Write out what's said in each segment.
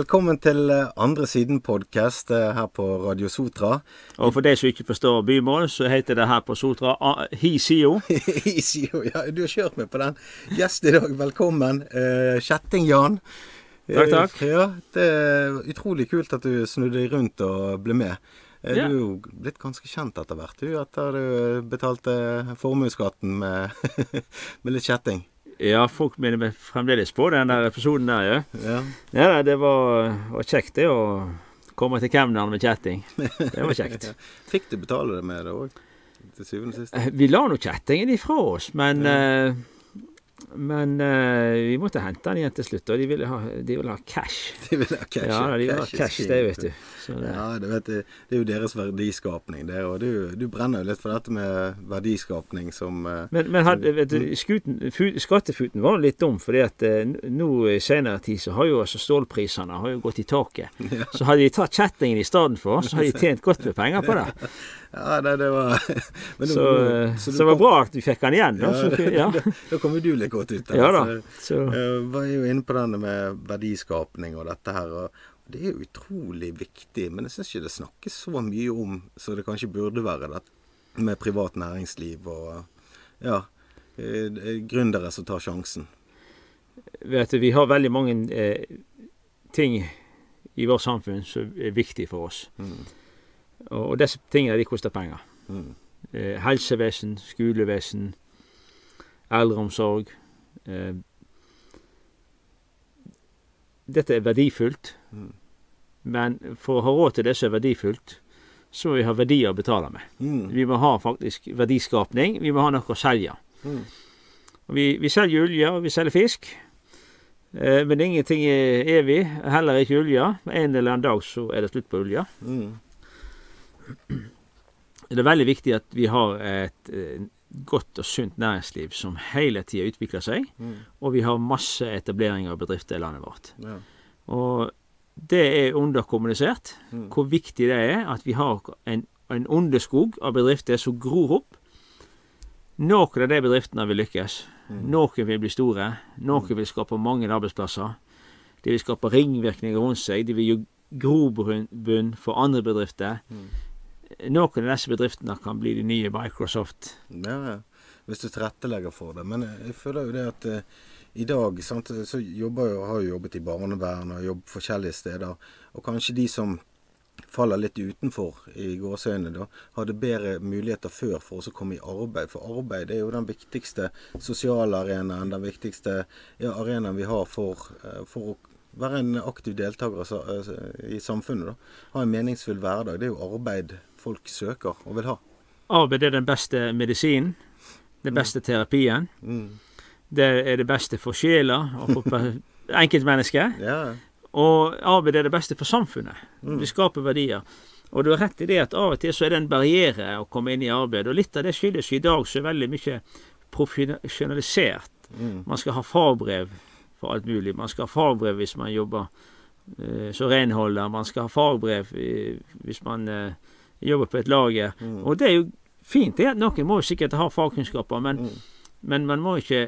Velkommen til eh, Andre Siden-podkast her på Radio Sotra. Og for deg som ikke forstår bymål, så heter det her på Sotra ah, Hisio. Hisio, ja. Du har kjørt meg på den. Gjest i dag, velkommen. Uh, Kjetting-Jan. Takk, takk. Ja, Det er utrolig kult at du snudde deg rundt og ble med. Du er jo blitt ganske kjent etter hvert, du, etter du betalte formuesskatten med, med litt kjetting. Ja, folk minner fremdeles på den der episoden der, ja. ja. ja det var, var, kjekt, det å komme til kemneren med kjetting. Det var kjekt. Fikk du betale det med det òg? Til syvende og sist? Vi la nå kjettingen ifra oss, men ja. uh, men uh, vi måtte hente den igjen til slutt, og de ville ha, de ville ha cash. De ville ha cash, ja. De ville ha cash, det vet du. Det. Ja, det, vet jeg, det, er jo deres verdiskapning, det. Og du, du, brenner jo litt for dette med verdiskapning som uh, Men, men had, vet du, skuten, skattefuten var litt dum, fordi at uh, nå i senere tid så har jo altså stålprisene har jo gått i taket. Ja. Så hadde de tatt kjettingen i stedet for, så hadde de tjent godt med penger på det. Ja, nei, det var men, Så, så, så det var bra at vi fikk den igjen. Da, ja, så, ja. da kom jo du litt godt ut. Der, ja da. Så, jeg var jo inne på denne med verdiskapning og dette her. og det er utrolig viktig, men jeg syns ikke det snakkes så mye om så det kanskje burde være det, med privat næringsliv og ja, gründere som tar sjansen. Vet du, Vi har veldig mange eh, ting i vårt samfunn som er viktig for oss. Mm. Og disse tingene de koster penger. Mm. Eh, helsevesen, skolevesen, eldreomsorg. Eh, dette er verdifullt. Mm. Men for å ha råd til det som er verdifullt, så må vi ha verdier å betale med. Mm. Vi må ha faktisk verdiskapning. Vi må ha noe å selge. Mm. Vi, vi, selger olje, og vi selger fisk. Eh, men ingenting er evig. Heller ikke olje. En eller annen dag så er det slutt på olje. Mm. Det er veldig viktig at vi har et eh, godt og sunt næringsliv som hele tida utvikler seg. Mm. Og vi har masse etableringer av bedrifter i landet vårt. Ja. Og det er underkommunisert mm. hvor viktig det er at vi har en, en underskog av bedrifter som gror opp. Noen av de bedriftene vil lykkes. Mm. Noen vil bli store. Noen mm. vil skape mange arbeidsplasser. De vil skape ringvirkninger rundt seg. De vil gi grobunn for andre bedrifter. Noen av disse bedriftene kan bli de nye Microsoft. Ja. Hvis du tilrettelegger for det. Men jeg føler jo det at eh, i dag sant, så jobber jo, har jo jobbet i barnevern og jobbet forskjellige steder. Og kanskje de som faller litt utenfor i gåseøynene, da, hadde bedre muligheter før for å komme i arbeid. For arbeid er jo den viktigste sosiale arenaen, den viktigste ja, arenaen vi har for, eh, for å være en aktiv deltaker altså, i samfunnet. da. Ha en meningsfull hverdag. Det er jo arbeid folk søker og vil ha. Arbeid er den beste medisinen. Den beste mm. terapien. Mm. Det er det beste for sjela og for enkeltmennesket. ja. Og arbeid er det beste for samfunnet. Mm. Vi skaper verdier. Og du har rett i det at av og til så er det en barriere å komme inn i arbeid. Og litt av det skyldes i dag så er veldig mye profesjonalisert. Mm. Man skal ha fagbrev for alt mulig. Man skal ha fagbrev hvis man jobber eh, som renholder. Man skal ha fagbrev hvis man eh, jobber på et lager. Mm. Og det er jo fint det at noen må sikkert ha fagkunnskaper, men, mm. men man må ikke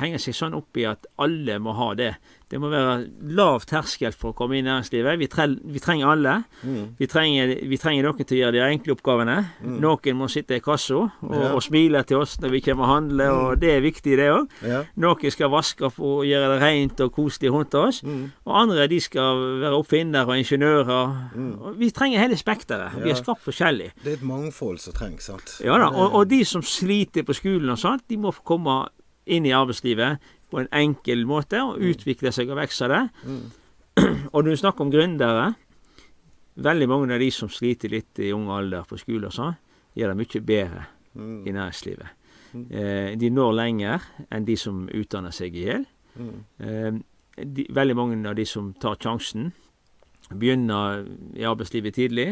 henge seg sånn opp i at alle må ha det. Det må være lav terskel for å komme inn i næringslivet. Vi, tre, vi trenger alle. Mm. Vi, trenger, vi, trenger, noen til å gjøre de enkle oppgavene. Mm. Noen må sitte i kassa og, ja. og, smile til oss når vi kommer og handler, mm. og det er viktig, det òg. Ja. Noen skal vaske opp og gjøre det rent og koselig rundt oss. Mm. Og andre de skal være oppfinnere og ingeniører. Mm. Og vi trenger hele spekteret. Ja. Vi er skapt forskjellig. Det er et mangfold som trengs, sant. Ja da. Og, og de som sliter på skolen og sånt, de må få komme inn i arbeidslivet på en enkel måte og mm. utvikle seg og vokse det. Mm. og når du snakker om gründere Veldig mange av de som sliter litt i ung alder på skole og sånn, gjør det mye bedre mm. i næringslivet. Mm. Eh, de når lenger enn de som utdanner seg i hjel. Mm. Eh, veldig mange av de som tar sjansen, begynner i arbeidslivet tidlig,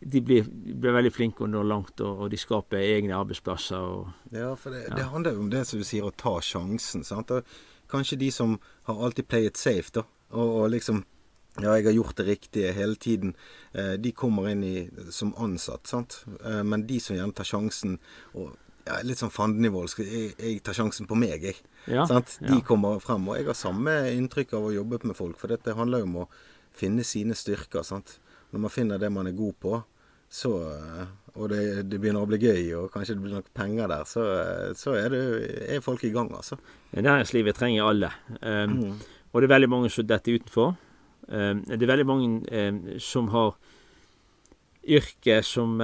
de blir, blir, veldig flinke og når langt, og, og, de skaper egne arbeidsplasser. Og, ja, for det, ja. det, handler jo om det som du sier, å ta sjansen. sant? Og kanskje de som har alltid play it safe, da, og, og liksom ja, jeg har gjort det riktige hele tiden. Eh, de kommer inn i, som ansatt, sant. Eh, men de som gjerne tar sjansen og ja, litt sånn fandenivoldsk. Jeg, jeg, tar sjansen på meg, jeg. Ja, De kommer frem. Og jeg har samme inntrykk av å jobbe med folk. For dette handler jo om å finne sine styrker. sant? Når man finner det man er god på, så, og det, det, begynner å bli gøy, og kanskje det blir noen penger der, så, så er, det, er, folk i gang, altså. Næringslivet trenger alle. Um, mm. Og det er veldig mange som detter utenfor. Um, det er veldig mange um, som har yrke som,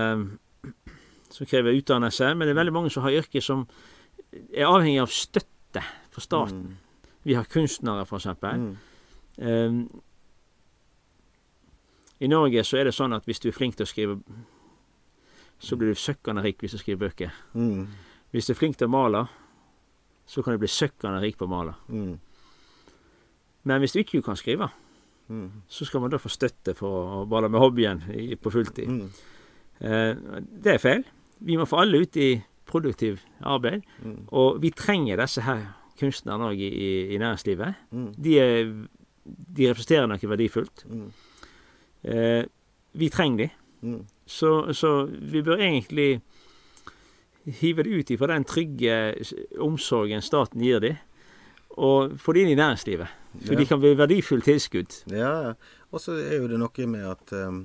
som krever utdannelse, men det er veldig mange som har yrke som er avhengig av støtte fra staten. Mm. Vi har kunstnere, f.eks. Mm. I Norge så er det sånn at hvis du er flink til å skrive, så blir du søkkende rik hvis du skriver bøker. Mm. Hvis du er flink til å male, så kan du bli søkkende rik på å male. Mm. Men hvis du ikke kan skrive, mm. så skal man da få støtte for å bade med hobbyen i, på fulltid. Mm. Eh, det er feil. Vi må få alle ut i produktiv arbeid. Mm. Og vi trenger disse her kunstnerne òg i, i, i, næringslivet. Mm. De, er, de representerer noe verdifullt. Eh, vi trenger de. Mm. Så, så, vi bør egentlig hive det ut ifra den trygge omsorgen staten gir de, og få det inn i næringslivet. For ja. de kan bli verdifulle tilskudd. Ja, og så er jo det noe med at um,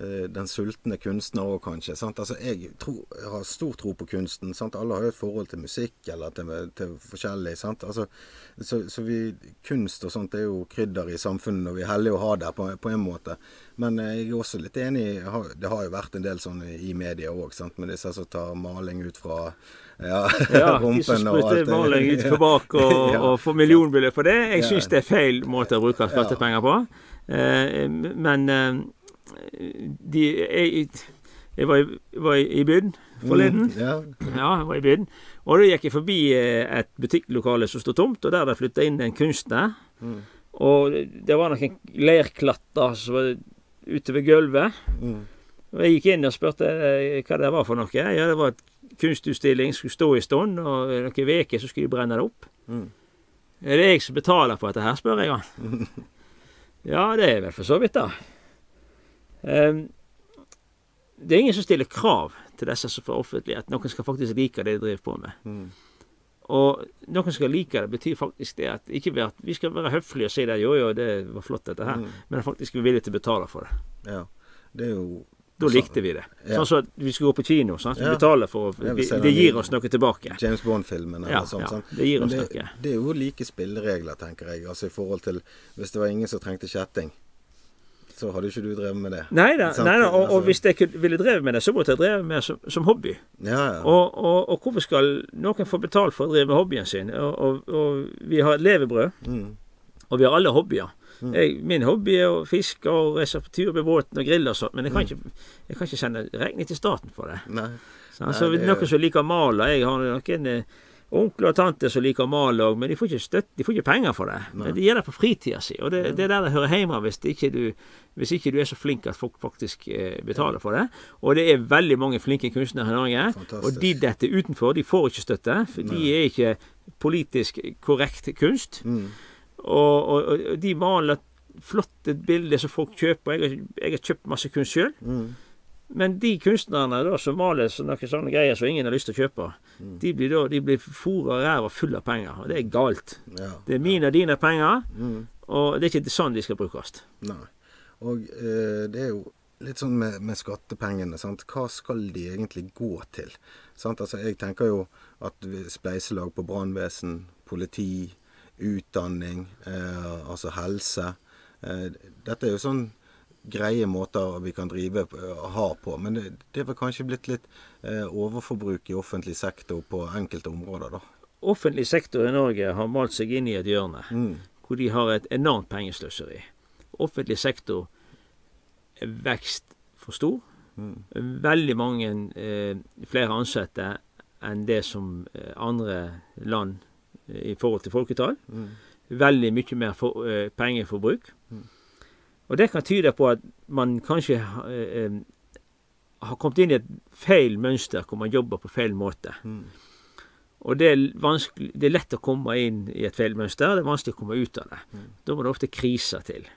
den sultne kunstner òg, kanskje. Sant? Altså, jeg, tror, jeg, har stor tro på kunsten. Sant? Alle har jo et forhold til musikk eller til, til forskjellig. Altså, så, så vi, kunst og sånt er jo krydder i samfunnet, og vi er heldige å ha det på, på, en måte. Men eh, jeg er også litt enig Det har jo vært en del sånn i media òg, med disse som tar maling ut fra ja, ja rumpen de som sprutter maling ut for bak og, ja. og får millionbeløp for det. Jeg syns det er feil måte å bruke skattepenger på. Eh, men eh, de, jeg, jeg var, var, i byen forleden. Mm, ja. ja. jeg var i byen. Og da gikk jeg forbi eh, et butikklokale som sto tomt, og der det flytta inn en kunstner. Mm. Og det var noen leirklatter som var ute ved gulvet. Mm. Og Jeg gikk inn og spurte eh, hva det var for noe. Ja, Det var et kunstutstilling, skulle stå i stund, og noen uker så skulle de brenne det opp. Mm. Er det jeg som betaler for dette her, spør jeg han. ja, det er vel for så vidt, da. Ehm, det er ingen som stiller krav til disse som får offentlighet. Noen skal faktisk like det de driver på med. Mm. Og noen skal like det, betyr faktisk det at ikke ved at vi skal være høflige og si det, jo jo, det var flott dette her, mm. men faktisk vi er villige til å betale for det. Ja, det er jo da likte vi det. Ja. Sånn som at vi skulle gå på kino. Sant? Vi ja. betaler for vi, Det gir oss noe tilbake. James Bond-filmen eller ja, sånt. Ja, det gir oss det, noe. Det er jo like spilleregler, tenker jeg. Altså i forhold til Hvis det var ingen som trengte kjetting, så hadde ikke du drevet med det. Nei da. Og, og, altså- hvis jeg ville drevet med det, så måtte jeg drevet med det som, som hobby. Ja, ja. Og, og, hvorfor skal noen få betalt for å drive med hobbyen sin? Og, vi har et levebrød, mm. og vi har alle hobbyer. Mm. Jeg, min hobby er å fiske og reise på tur med båten og grille og sånt, men jeg kan, mm. ikke, jeg kan ikke sende regning til staten for det. Nei. Så, altså, Nei, det... Noen som liker å male Jeg har noen eh, onkler og tanter som liker å male òg, men de får ikke støtte, de får ikke penger for det. Nei. Men de gjør det på fritida si, og det, det, er der det hører hjemme hvis ikke, du, hvis ikke du er så flink at folk faktisk eh, betaler for det. Og det er veldig mange flinke kunstnere i Norge, Fantastisk. og de detter utenfor. De får ikke støtte, for Nei. de er ikke politisk korrekt kunst. Mm. Og, og, og, de maler flotte bilder som folk kjøper. Jeg har, jeg har kjøpt masse kunst sjøl. Men de kunstnerne da, som maler noen sånne greier som ingen har lyst til å kjøpe, mm. de blir da, de blir fora ræva full av penger. Og det er galt. Ja. Det er mine og dine penger, mm. og det er ikke sånn de skal brukes. Nei. Og eh, det er jo litt sånn med, med skattepengene. Sant? Hva skal de egentlig gå til? Sant? Altså, jeg tenker jo at spleiselag på brannvesen, politi, utdanning, eh, altså helse eh, Dette er jo sånn greie måter vi kan drive eh, ha på. Men det, det er kanskje blitt litt eh, overforbruk i offentlig sektor på enkelte områder, da. Offentlig sektor i Norge har malt seg inn i et hjørne mm. hvor de har et enormt pengesløseri. Offentlig sektor er vekst for stor. Mm. Veldig mange eh, flere ansatte enn det som eh, andre land i forhold til folketall. Mm. Veldig mye mer for, eh, pengeforbruk. Mm. Og det kan tyde på at man kanskje eh, eh, har kommet inn i et feil mønster hvor man jobber på feil måte. Mm. Og det er, det er, lett å komme inn i et feil mønster, det er vanskelig å komme ut av det. Mm. Da må det ofte kriser til.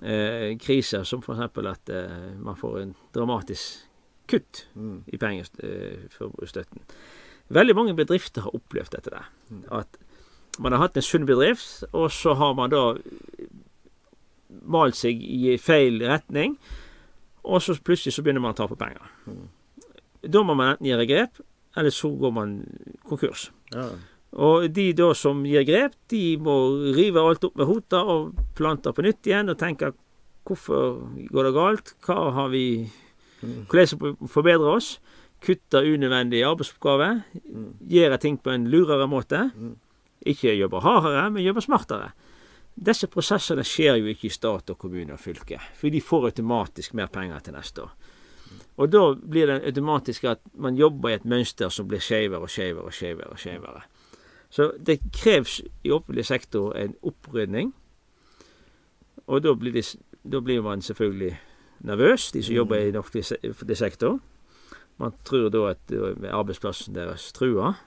Eh, kriser som f.eks. at eh, man får en dramatisk kutt mm. i pengestøtten. veldig mange bedrifter har opplevd dette der. At man har hatt en sunn bedrift, og så har man da malt seg i feil retning. Og så plutselig så begynner man å tape penger. Da må man enten gjøre grep, eller så går man konkurs. Ja. Og de da som gir grep, de må rive alt opp med hota og plante på nytt igjen og tenke hvorfor går det galt? Hva har vi Hvordan skal vi forbedre oss? Kutte unødvendige arbeidsoppgaver. Gjøre ting på en lurere måte. Ikke jobbe hardere, men jobbe smartere. Disse prosessene skjer jo ikke i stat og kommune og fylke, for de får automatisk mer penger til neste år. Og da blir det automatisk at man jobber i et mønster som blir skeivere og skeivere og skeivere. og skjevere. Så det kreves i offentlig sektor en opprydning. Og da blir, de, da blir man selvfølgelig nervøs, de som jobber i offentlig sektor. Man tror da at arbeidsplassen deres truer,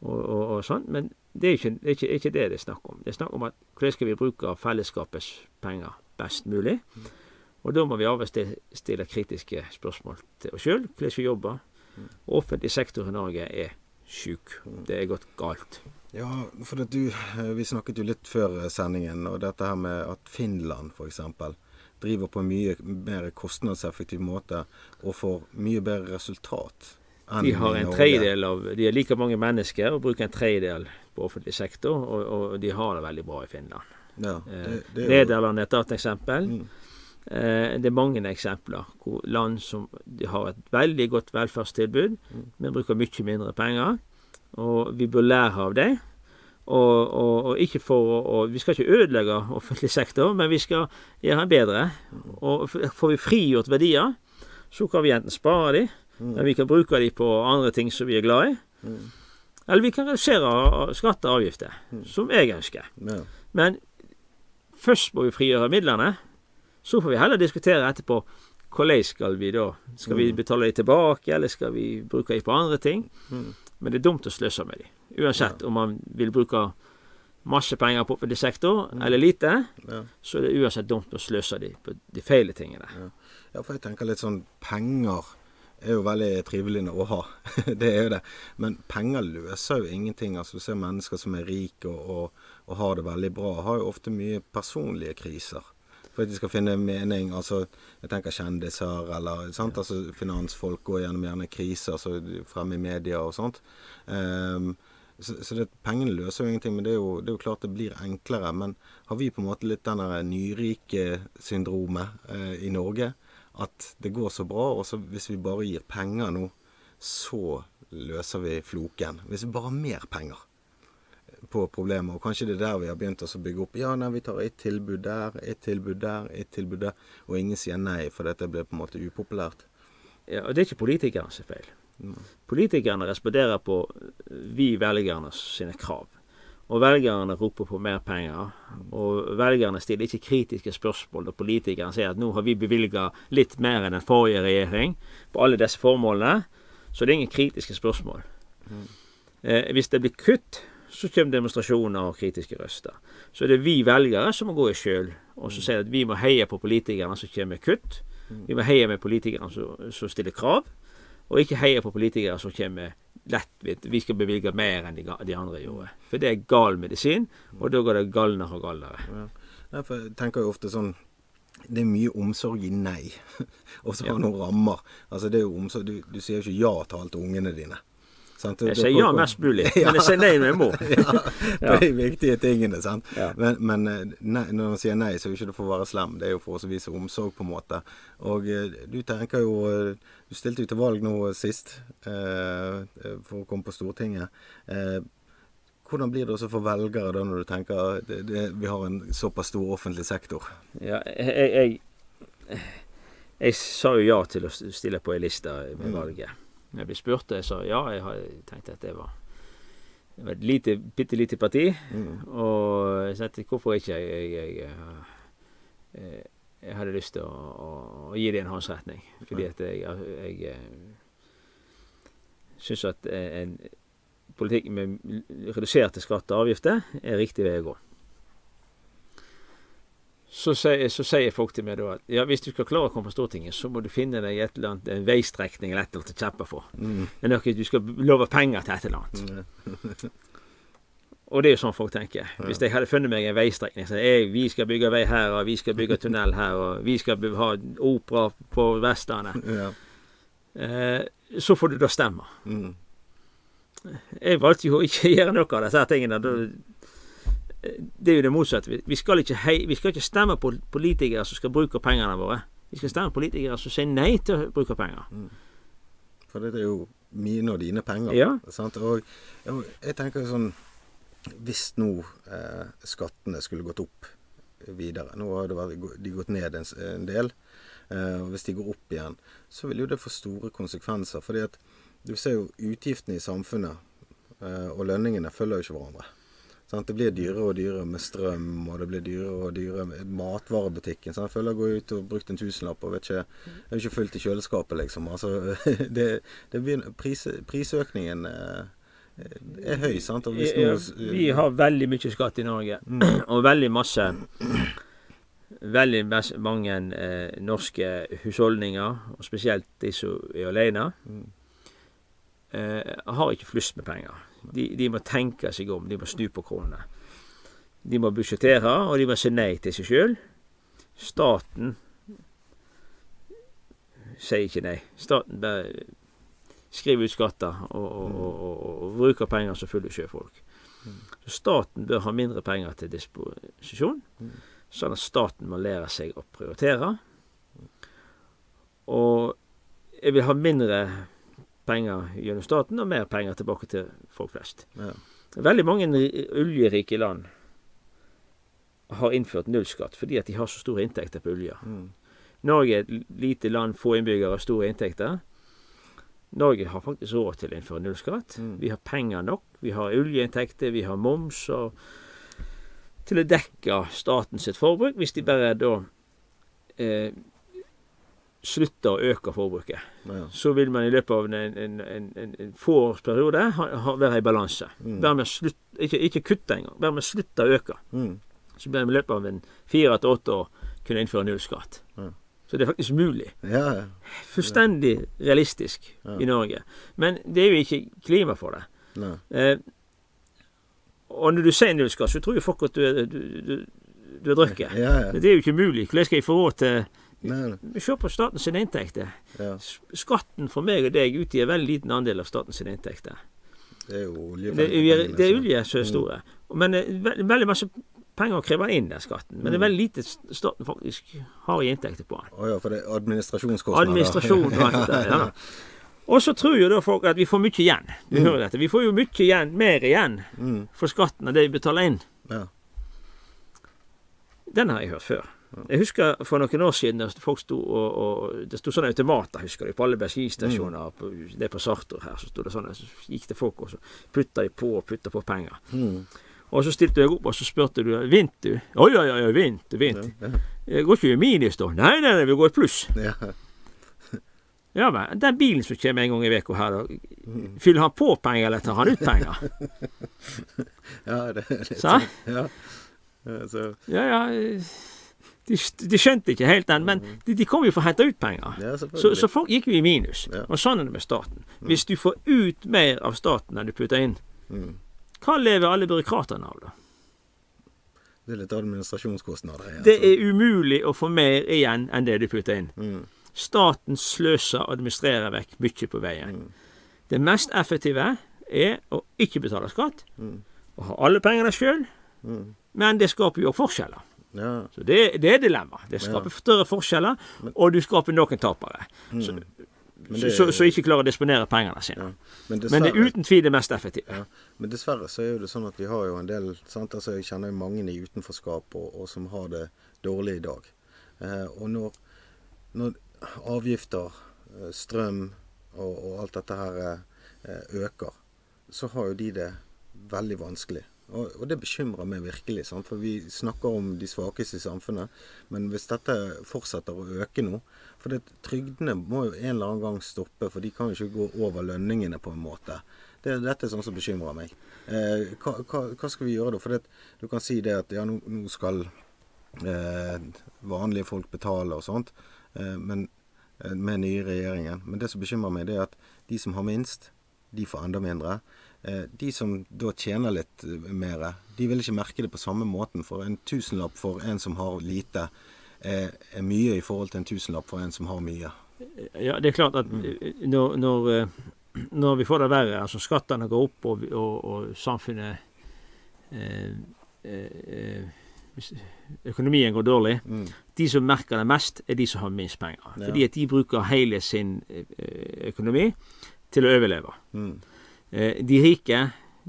og, og, og sånn. Men det er, ikke, det, er ikke, det det er snakk om. Det er snakk om at hvordan skal vi bruke fellesskapets penger best mulig. Og da må vi av og til stille kritiske spørsmål til oss sjøl, hvordan vi jobber. Offentlig sektor i Norge er sjuk. Det er gått galt. Ja, for du, eh, vi snakket jo litt før eh, sendingen, og dette her med at Finland f.eks. driver på en mye mer kostnadseffektiv måte og får mye bedre resultat. De har en tredjedel av De er like mange mennesker og bruker en tredjedel på offentlig sektor, og, og de har det veldig bra i Finland. Ja, det, det er Nederland er et annet eksempel. Mm. Eh, det er mange eksempler hvor land som har et veldig godt velferdstilbud, mm. men bruker mye mindre penger. Og vi bør lære av det. Og, og, og, ikke for å Vi skal ikke ødelegge offentlig sektor, men vi skal gjøre den bedre. Mm. Og får vi frigjort verdier, så kan vi enten spare dem, mm. men vi kan bruke dem på andre ting som vi er glad i. Mm. Eller vi kan redusere skatter og avgifter, mm. som jeg ønsker. Ja. Men først må vi frigjøre midlene. Så får vi heller diskutere etterpå hvordan skal vi da Skal vi mm. betale dem tilbake, eller skal vi bruke dem på andre ting? Mm. Men det er dumt å sløse med dem. Uansett ja. om man vil bruke masse penger på offentlig sektor mm. eller lite, ja. så er det uansett dumt å sløse dem på de feile tingene. Ja. ja, for jeg tenker litt sånn penger er jo veldig trivelig å ha. det er jo det. Men penger løser jo ingenting. Altså Du ser mennesker som er rike og, og, og, har det veldig bra, har jo ofte mye personlige kriser. For at de skal finne mening. Altså, jeg tenker kjendiser eller sant? Altså, Finansfolk går gjennom gjerne kriser så fremme i media og sånt. Um, så, så det, Pengene løser jo ingenting, men det er jo, det er jo, klart det blir enklere. Men har vi på en måte litt den nyrike-syndromet eh, i Norge? At det går så bra. Og så hvis vi bare gir penger nå, så løser vi floken. Hvis vi bare har mer penger på problemet, og kanskje det er der vi har begynt å bygge opp. Ja, nei, vi tar et tilbud der, et tilbud der, et tilbud der. Og ingen sier nei, for dette blir på en måte upopulært. Ja, og det er ikke politikernes er feil. Politikerne responderer på vi velgerne sine krav. Og velgerne roper på mer penger. Og velgerne stiller ikke kritiske spørsmål når politikerne sier at nå har vi bevilga litt mer enn den forrige regjering på alle disse formålene. Så det er ingen kritiske spørsmål. Mm. Eh, hvis det blir kutt, så kommer demonstrasjoner og kritiske røster. Så det er vi velgere som må gå i sjøl og så sier at vi må heie på politikerne som kommer med kutt. Vi må heie med politikerne som, som stiller krav, og ikke heie på politikere som kommer med lettvint. Vi skal bevilge mer enn de, de, andre gjorde. For det er gal medisin, og da går det galnere og galnere. Ja. Derfor tenker jeg ofte sånn det er mye omsorg i nei. og så har ja. noen rammer. Altså det er jo omsorg, du, du sier jo ikke ja til alt ungene dine. Sant? Jeg sier ja mest mulig, men jeg sier nei når jeg må. ja, de viktige tingene. sant? Ja. Men, men eh, nei, når man sier nei, så er det ikke for å være slem. Det er jo for å vise omsorg, på en måte. Og eh, du tenker jo eh, Du stilte jo til valg nå sist eh, for å komme på Stortinget. Eh, hvordan blir det også for velgere da når du tenker det, det, vi har en såpass stor offentlig sektor? Ja, jeg, jeg, jeg sa jo ja til å stille på ei liste ved mm. valget. Jeg ble spurt, jeg sa ja. Jeg tenkte tenkt at det var, det var et lite, bitte lite parti. Mm. Og jeg sa hvorfor ikke jeg, jeg, jeg, jeg hadde lyst til å, å, å, gi det en håndsretning. Fordi at jeg, jeg, syns at en politikk med reduserte skatter og avgifter er riktig vei å gå. Så sier, så sier, folk til meg da at ja, hvis du skal klare å komme på Stortinget, så må du finne deg et eller annet, en veistrekning eller et eller annet å kjempe for. Mm. Det er noe du skal love penger til et eller annet. og det er jo sånn folk tenker. Hvis jeg hadde funnet meg en veistrekning så jeg, vi skal bygge vei her, og vi skal bygge tunnel her, og vi skal ha opera på Vestlandet, ja. eh, så får du da stemme. Mm. Jeg valgte jo ikke å gjøre noe av disse tingene. Da det er jo det motsatte. Vi skal ikke, hei, vi skal ikke stemme på politikere som skal bruke pengene våre. Vi skal stemme på politikere som sier nei til å bruke penger. Mm. For det er jo mine og dine penger. Ja. Sant? Og jeg tenker sånn Hvis nå eh, skattene skulle gått opp videre Nå har vært, de gått ned en, en del. Eh, og Hvis de går opp igjen, så vil jo det få store konsekvenser. fordi at du ser jo utgiftene i samfunnet eh, og lønningene følger jo ikke hverandre. Sant? Det blir dyrere og dyrere med strøm, og det blir dyrere og dyrere med matvarebutikken. Sant? Jeg føler jeg går ut og brukt en tusenlapp og vet ikke, jeg er ikke fullt i kjøleskapet, liksom. Altså, det, det blir, pris, prisøkningen eh, er høy, sant? Noe, vi har veldig mye skatt i Norge, mm. og veldig masse Veldig mange eh, norske husholdninger, og spesielt de som er alene, mm. eh, har ikke flust med penger. De, de, må tenke seg om. De må snu på kronene. De må budsjettere, og de må si nei til seg sjøl. Staten sier ikke nei. Staten bare skriver ut skatter og, og, og, og bruker penger som fulle sjøfolk. Så staten bør ha mindre penger til disposisjon, sånn at staten må lære seg å prioritere. Og jeg vil ha mindre penger gjennom staten, og mer penger tilbake til folk flest. Ja. Veldig mange oljerike land har innført nullskatt fordi at de har så store inntekter på olje. Mm. Norge er et lite land, få innbyggere, store inntekter. Norge har faktisk råd til å innføre nullskatt. Mm. Vi har penger nok. Vi har oljeinntekter, vi har moms og til å dekke statens forbruk, hvis de bare da eh, slutter å øke forbruket, ja. så vil man i løpet av en, en, en, en få årsperiode ha, ha, være i balanse. Mm. Slutt, ikke, ikke kutte engang, bare med å slutte å øke. Mm. Så blir vi i løpet av en fire til åtte år kunne innføre nullskatt. Ja. Så det er faktisk mulig. Ja, Fullstendig realistisk i Norge. Men det er jo ikke klima for det. Eh, og når du sier nullskatt, så tror jo folk at du, du, du, du har drukket. Det er jo ikke mulig. Hvordan skal jeg få råd til Se på statens inntekter. Ja. Skatten for meg og deg utgjør veldig liten andel av statens inntekter. Det er jo olje. Det, det er olje som er store. Mm. Men eh, er veldig masse penger å kreve inn den skatten. Men det er mm. veldig lite staten faktisk har i inntekter på den. Å ja, for det er administrasjonskostnader. Administrasjon og alt det der. ja. Og så tror jo da folk at vi får mye igjen. Du mm. hører dette. Vi får jo mye igjen, mer igjen mm. for skatten av det vi betaler inn. Ja. Den har jeg hørt før. Jeg husker for noen år siden folk sto og, og Det sto sånne automater, husker du, på alle bensinstasjoner. Mm. Det er på Sartor her, så sto det sånn, så gikk det folk, og så putta de på og putta på penger. Mm. Og så stilte jeg opp, og så spurte du vint du. Oi, oi, oi, vint, vint. Ja, ja. Går ikke i minus da? Nei, nei, nei, vi går i pluss. Ja. ja men den bilen som kommer en gang i uka her, da, mm. fyller han på penger, eller tar han ut penger? ja, det er litt sånn. Ja. Ja, ja, ja de, de, skjønte ikke helt den, men mm. de, de kom jo for å hente ut penger. Ja, så, så, folk gikk jo i minus. Ja. Og sånn er det med staten. Mm. Hvis du får ut mer av staten enn du putter inn, mm. hva lever alle byråkratene av, da? Det er litt administrasjonskostnader. igjen. Det er umulig å få mer igjen enn det du putter inn. Mm. Staten sløser og administrerer vekk mye på veien. Mm. Det mest effektive er å ikke betale skatt, mm. og ha alle pengene sjøl, men det skaper jo forskjeller. Ja. Så det, det er dilemma. Det skaper ja. større forskjeller, og du skaper noen tapere. Mm. Så, ikke klarer å disponere pengene sine. Ja. Men, men, det er uten tvil det mest effektive. Men dessverre så er det sånn at vi har jo en del sant? Altså, Jeg kjenner jo mange i utenforskap og, og, som har det dårlig i dag. Eh, og når, når, avgifter, eh, strøm og, og alt dette her eh, øker, så har jo de det veldig vanskelig. Og, og, det bekymrer meg virkelig. Sant? For vi snakker om de svakeste i samfunnet. Men hvis dette fortsetter å øke nå For det, trygdene må jo en eller annen gang stoppe, for de kan jo ikke gå over lønningene på en måte. Det, dette er sånn som bekymrer meg. Eh, hva, hva, hva, skal vi gjøre da? For det, du kan si det at ja, nå, nå skal eh, vanlige folk betale og sånt. Eh, men med med nye regjeringen. Men det som bekymrer meg, det er at de som har minst, de får enda mindre. Eh, de som da tjener litt mer, de vil ikke merke det på samme måten. For en tusenlapp for en som har lite, er mye i forhold til en tusenlapp for en som har mye. Ja, det er klart at mm. når, når, når, vi får det verre, altså skattene går opp og, og, og samfunnet eh, eh, økonomien går dårlig, mm. de som merker det mest, er de som har minst penger. Ja. Fordi at de bruker hele sin eh, økonomi til å overleve. Mm. Eh, de rike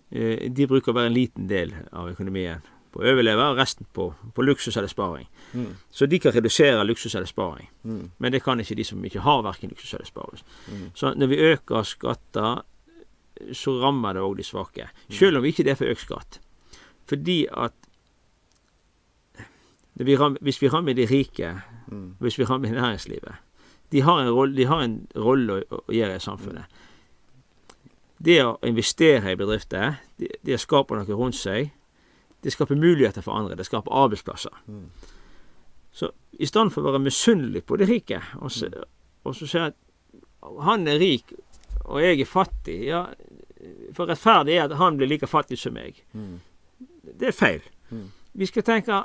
eh, de bruker bare en liten del av økonomien på å overleve, og resten på, på luksus eller sparing. Mm. Så de kan redusere luksus eller sparing. Mm. Men det kan ikke de som ikke har verken luksus eller sparing. Mm. Så når vi øker skatter, så rammer det òg de svake. Mm. Selv om vi ikke er for økt skatt. Fordi at vi rammer, hvis vi rammer de rike, mm. hvis vi rammer næringslivet De har en rolle, rolle å, å, gjøre i samfunnet. Det å investere i bedrifter, det, det å skape noe rundt seg, det skaper muligheter for andre. Det skaper arbeidsplasser. Mm. Så i stedet for å være misunnelig på de rike, og så, og så si at han er rik og jeg er fattig ja, For rettferdig er at han blir like fattig som meg. Mm. Det er feil. Mm. Vi skal tenke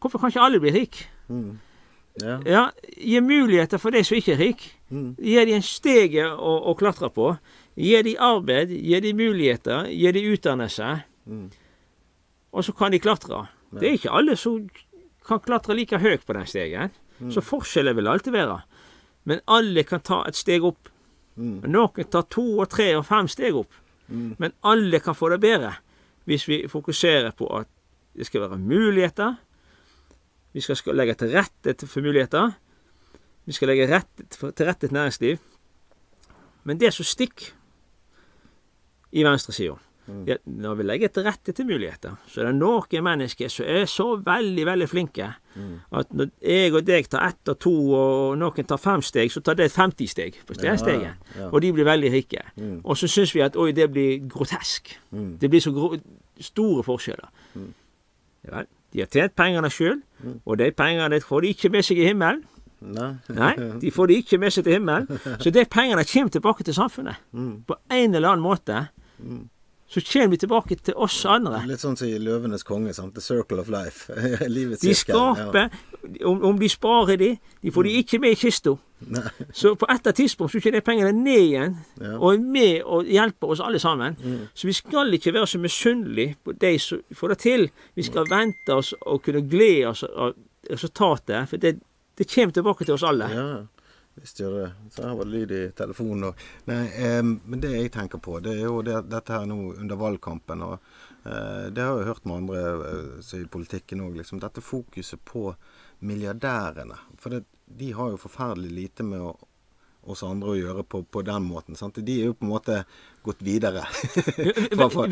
Hvorfor kan ikke alle bli rik? Mm. Ja. ja. Gi muligheter for de som ikke er rik. Mm. Gi dem en stege å, å, klatre på. Gi dem arbeid, gi dem muligheter, gi dem utdannelse. Mm. Og så kan de klatre. Ja. Det er ikke alle som kan klatre like høyt på den stegen. Mm. Så forskjeller vil alltid være. Men alle kan ta et steg opp. Mm. Noen tar to og tre og fem steg opp. Mm. Men alle kan få det bedre hvis vi fokuserer på at det skal være muligheter, vi skal legge til rette for muligheter. Vi skal legge rett, til rette et næringsliv. Men det som stikker i venstresida mm. Når vi legger til rette til muligheter, så er det noen mennesker som er så veldig, veldig flinke mm. at når jeg og deg tar ett og to, og noen tar fem steg, så tar det 50 steg på steget. Ja, ja. Og de blir veldig rike. Mm. Og så syns vi at oi, det blir grotesk. Mm. Det blir så store forskjeller. Mm. Ja, de har tjent pengene sjøl, mm. og de pengene får de ikke med seg i himmelen. Nei. Nei. De får de ikke med seg til himmelen. Så de pengene kommer tilbake til samfunnet. På en eller annen måte. Mm. Så kommer vi tilbake til oss andre. Litt sånn som i 'Løvenes konge'. sant? The circle of life. Livets de skaper ja. om, om, de sparer de, de får de mm. ikke med i kista. Så på et tidspunkt så kommer de pengene ned igjen, ja. og er med og hjelper oss alle sammen. Mm. Så vi skal ikke være så misunnelige på de som får det til. Vi skal mm. vente oss og kunne glede oss av resultatet, for det, det kommer tilbake til oss alle. Ja. Visst gjør det. Så her var det lyd i telefonen òg. Eh, men det jeg tenker på, det er jo det, dette her nå under valgkampen. og eh, Det har jeg hørt med andre eh, i politikken òg. Liksom, dette fokuset på milliardærene. For det, de har jo forferdelig lite med å, oss andre å gjøre på, på den måten. Sant? De er jo på en måte gått videre.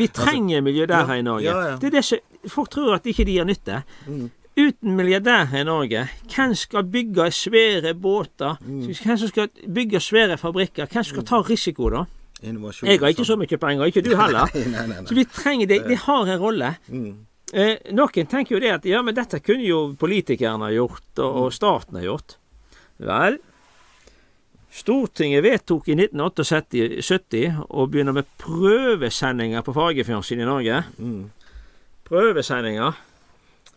vi trenger milliardærer i Norge. Ja, ja. Det er det ikke, folk tror at ikke de har nytte. Mm. Uten milliardærer i Norge, hvem skal bygge svære båter? Mm. Hvem som skal bygge svære fabrikker? Hvem skal ta risiko, da? Innovasjon, jeg har ikke så mye penger, ikke du heller. nei, nei, nei, så vi trenger det. De har en rolle. Mm. Eh, noen tenker jo det at ja, men dette kunne jo politikerne ha gjort, og, og staten ha gjort. Vel, Stortinget vedtok i 1978 å begynne med prøvesendinger på fargefjernsyn i Norge. Mm. Prøvesendinger.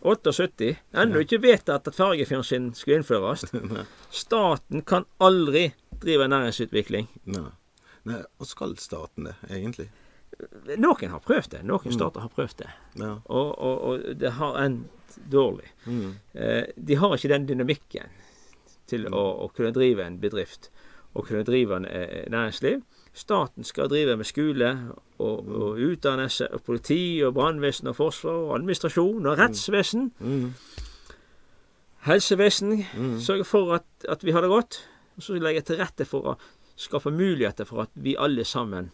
78. Ennå ikke vedtatt at fargefjernsyn skulle innføres. Staten kan aldri drive næringsutvikling. Nei. Nei. Og skal staten det, egentlig? Noen har prøvd det. Noen mm. stater har prøvd det. Ja. Og, og, og, det har endt dårlig. Mm. Eh, de har ikke den dynamikken til mm. å, å, kunne drive en bedrift og kunne drive en eh, næringsliv. Staten skal drive med skole og, mm. og utdannelse og politi og brannvesen og forsvar og administrasjon og rettsvesen. Mm. Helsevesen. Mm. Sørge for at, at, vi har det godt. Og så legge til rette for å skaffe muligheter for at vi alle sammen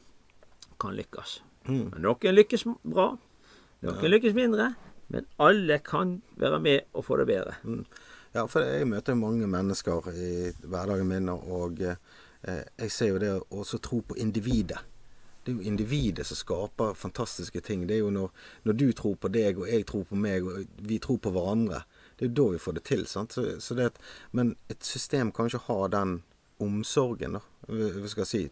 kan lykkes. Mm. Noen lykkes bra, noen ja. lykkes mindre. Men alle kan være med og få det bedre. Mm. Ja, for jeg møter mange mennesker i hverdagen min, og og Eh, jeg ser jo det å også tro på individet. Det er jo individet som skaper fantastiske ting. Det er jo når, når, du tror på deg, og jeg tror på meg, og vi tror på hverandre. det er jo da vi får det til. sant? Så, så det at, men et system kan ikke ha den omsorgen, da. Hva skal si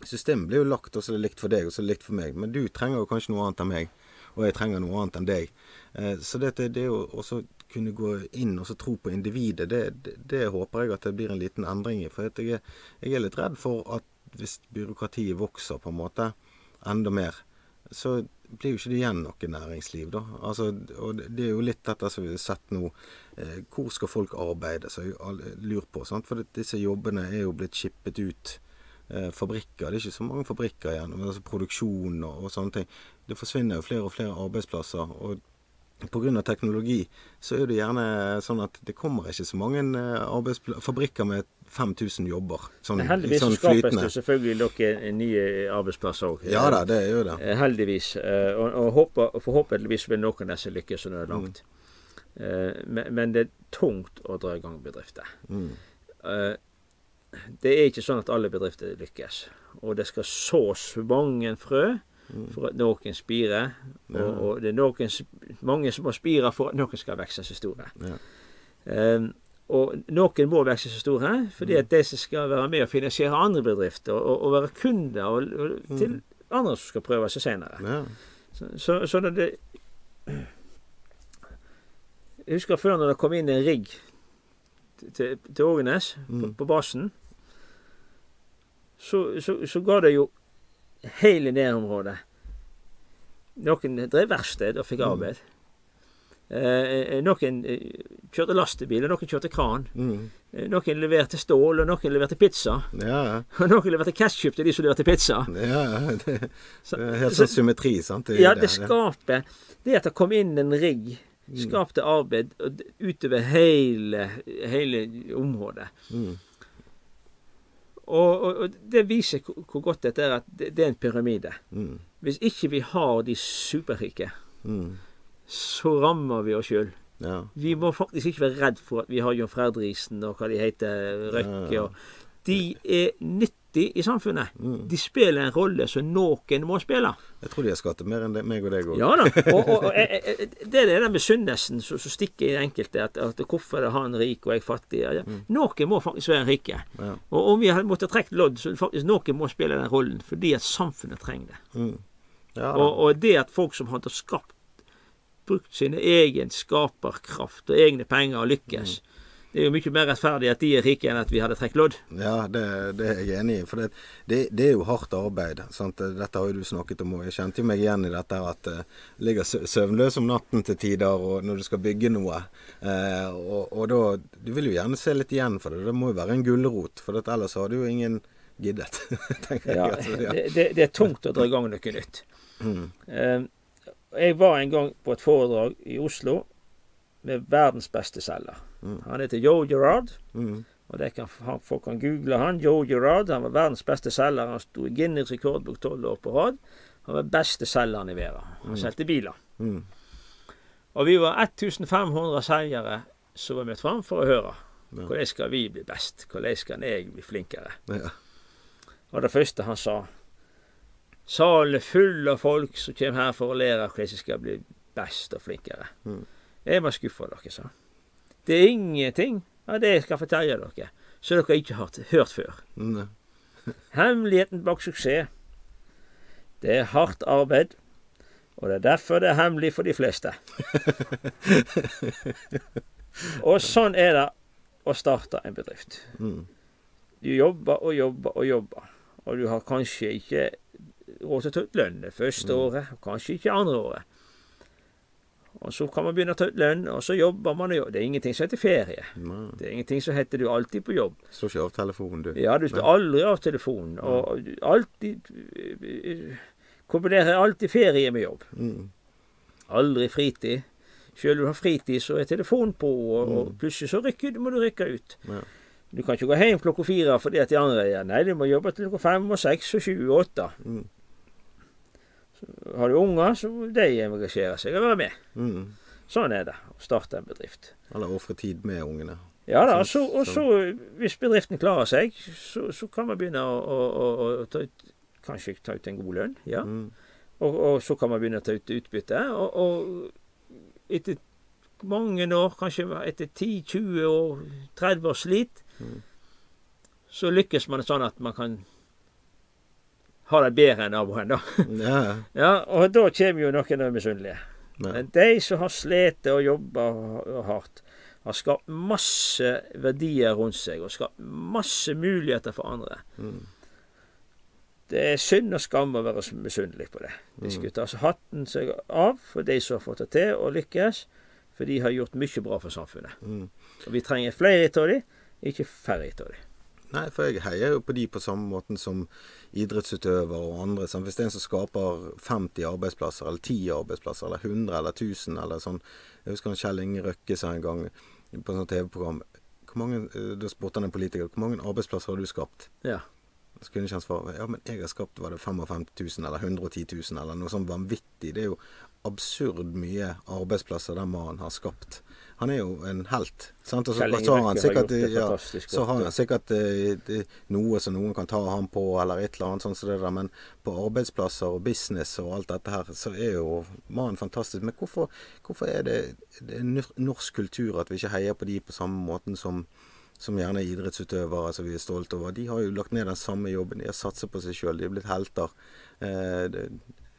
Systemet blir jo lagt, og så er det likt for deg, og så er det likt for meg. Men du trenger jo kanskje noe annet enn meg, og jeg trenger noe annet enn deg. Eh, så det, det jo også kunne gå inn og så tro på individet, det, det, det, håper jeg at det blir en liten endring i. For jeg er, jeg er litt redd for at hvis byråkratiet vokser på en måte enda mer, så blir jo ikke det igjen noe næringsliv, da. Altså, og det er jo litt dette som vi har sett nå. Eh, hvor skal folk arbeide, så jeg lurer på. Sant? For disse jobbene er jo blitt skippet ut. Eh, fabrikker. Det er ikke så mange fabrikker igjen. Men altså produksjon og, og sånne ting. Det forsvinner jo flere og flere arbeidsplasser. og Pga. teknologi så er det gjerne sånn at det kommer ikke så mange eh, fabrikker med 5000 jobber. Sånn, heldigvis sånn skapes det selvfølgelig noen nye arbeidsplasser òg. Ja da, det gjør det. Eh, heldigvis. Eh, og, og håper, forhåpentligvis vil noen av disse lykkes når det er langt. Mm. Men, men, det er tungt å dra i gang bedrifter. Mm. Det er ikke sånn at alle bedrifter lykkes. Og det skal sås mange frø for at noen spirer. Og, og, det er noen, mange som må spire for at noen skal vokse så store. Ja. Um, og noen må vokse så store fordi at de som skal være med og finansiere andre bedrifter, og, og være kunder og, og til mm. andre som skal prøve seg senere. Ja. Så, så, så det Jeg husker før når det kom inn en rigg til, til Ågenes mm. på, på, basen, så, så, så ga det jo hele nærområdet. Noen drev verksted og fikk mm. arbeid. Eh, eh noen eh, kjørte lastebil, og noen kjørte kran. Mm. Eh, noen leverte stål, og noen leverte pizza. Ja. Og noen leverte ketsjup til de som leverte pizza. Ja, det, det er helt sånn symmetri, sant? Det, ja, det skaper Det at det kom inn en rigg, mm. skapte arbeid utover hele, hele området. Mm. Og, og, og, det viser hvor godt dette er, at det, det er en pyramide. Mm. Hvis ikke vi har de superrike, mm. så rammer vi oss sjøl. Ja. Vi må faktisk ikke være redd for at vi har John Fredriksen og hva de heter, Røkke. Ja, ja. De er nyttige i samfunnet. Mm. De spiller en rolle som noen må spille. Jeg tror de har skattet mer enn meg og deg òg. Ja da. Og, og, og, det er den misunnelsen som stikker i enkelte. At, at, hvorfor er han rik og jeg fattig? Mm. Noen må faktisk være rike. Ja. Og om vi hadde måttet trekke lodd, så faktisk noen må spille den rollen. Fordi at samfunnet trenger det. Mm. Ja, og, det at folk som hadde skapt brukt sin egen skaperkraft og egne penger og lykkes, mm det er jo mye mer rettferdig at de er rike enn at vi hadde trukket lodd. Ja, det, det, er jeg enig i. For det, det, det er jo hardt arbeid. Sant? Dette har jo du snakket om, og jeg kjente jo meg igjen i dette at uh, ligger søvnløs om natten til tider og når du skal bygge noe. Uh, og, og, da Du vil jo gjerne se litt igjen for det. Det må jo være en gulrot, for ellers har du jo ingen giddet. tenker ja, jeg. Altså, ja. Det, det, er tungt å dra i gang noe nytt. Mm. Uh, jeg var en gang på et foredrag i Oslo med verdens beste selger. Han heter Joe Gerard. Mm. Og det kan, Folk kan google han. Joe Gerard han var verdens beste selger. Han sto i Guinness rekordbok tolv år på rad. Han var beste selgeren i verden. Han mm. solgte biler. Mm. Og vi var 1500 selgere som var møtt fram for å høre. Ja. Hvordan skal vi bli best? Hvordan skal jeg bli flinkere? Ja. Og det første han sa Salen er full av folk som kommer her for å lære hvordan de skal bli best og flinkere. Mm. Jeg var skuffa dere, sa Det er ingenting av det jeg skal fortelle dere som dere ikke har hørt før. Mm. Hemmeligheten bak suksess, det er hardt arbeid. Og det er derfor det er hemmelig for de fleste. og sånn er det å starte en bedrift. Mm. Du jobber og jobber og jobber, og du har kanskje ikke råd til å ta ut lønn det første mm. året, kanskje ikke andre året. Og så kan man begynne å ta ut lønn, og så jobber man og. Det er ingenting som heter ferie. Nei. Det er ingenting som heter du alltid på jobb. Står ikke av telefonen, du. Ja, du står aldri av telefonen. Og alltid Kombinerer alltid ferie med jobb. Mm. Aldri fritid. Selv om du har fritid, så er telefonen på, og, mm. og plutselig så rykker, må du rykke ut. Ja. Du kan ikke gå hjem klokka fire fordi at de andre er Nei, du må jobbe til klokka fem og seks og sju og åtte. Mm. Har du unger, så de engasjerer seg og være med. Mm. Sånn er det å starte en bedrift. Eller ofre tid med ungene. Ja da, så, og så hvis bedriften klarer seg, så, så kan man begynne å, å, å, å ta ut, kanskje ta ut en god lønn. ja. Mm. Og, og, så kan man begynne å ta ut utbytte. Og, og etter mange år, kanskje etter 10-20 år, 30 års slit, mm. så lykkes man sånn at man kan ha det bedre enn naboen, da. Ja. ja, og da kommer jo noen er misunnelige. Ja. Men de som har slitt og jobba hardt, har skapt masse verdier rundt seg og skapt masse muligheter for andre. Mm. Det er synd og skam å være misunnelig på det. De mm. skulle ta hatten seg av for de som har fått det til og lykkes, for de har gjort mye bra for samfunnet. Mm. Og vi trenger flere av dem, ikke færre av dem. Nei, for jeg heier jo på de på samme måten som idrettsutøvere og andre. Så hvis det er en som skaper 50 arbeidsplasser, eller 10 arbeidsplasser, eller 100 eller 1000, eller sånn Jeg husker Kjell Inge Røkke sa en gang på et sånt TV-program eh, Da spurte han en politiker hvor mange arbeidsplasser har du skapt. Ja. Så kunne ikke han svare ja, men jeg har skapt var det 55 000 eller 110 000 eller noe sånt vanvittig. Det er jo absurd mye arbeidsplasser den mannen har skapt. Han er jo en helt. Sant? Og så, så har han sikkert, ja, så har han sikkert eh, noe som noen kan ta ham på, eller et eller annet sånt som det der. Men på arbeidsplasser og business og alt dette her, så er jo mannen fantastisk. Men hvorfor, hvorfor er det, det er norsk kultur at vi ikke heier på de på samme måten som som gjerne idrettsutøvere som vi er stolte over. De har jo lagt ned den samme jobben. De har satset på seg sjøl. De er blitt helter. Eh,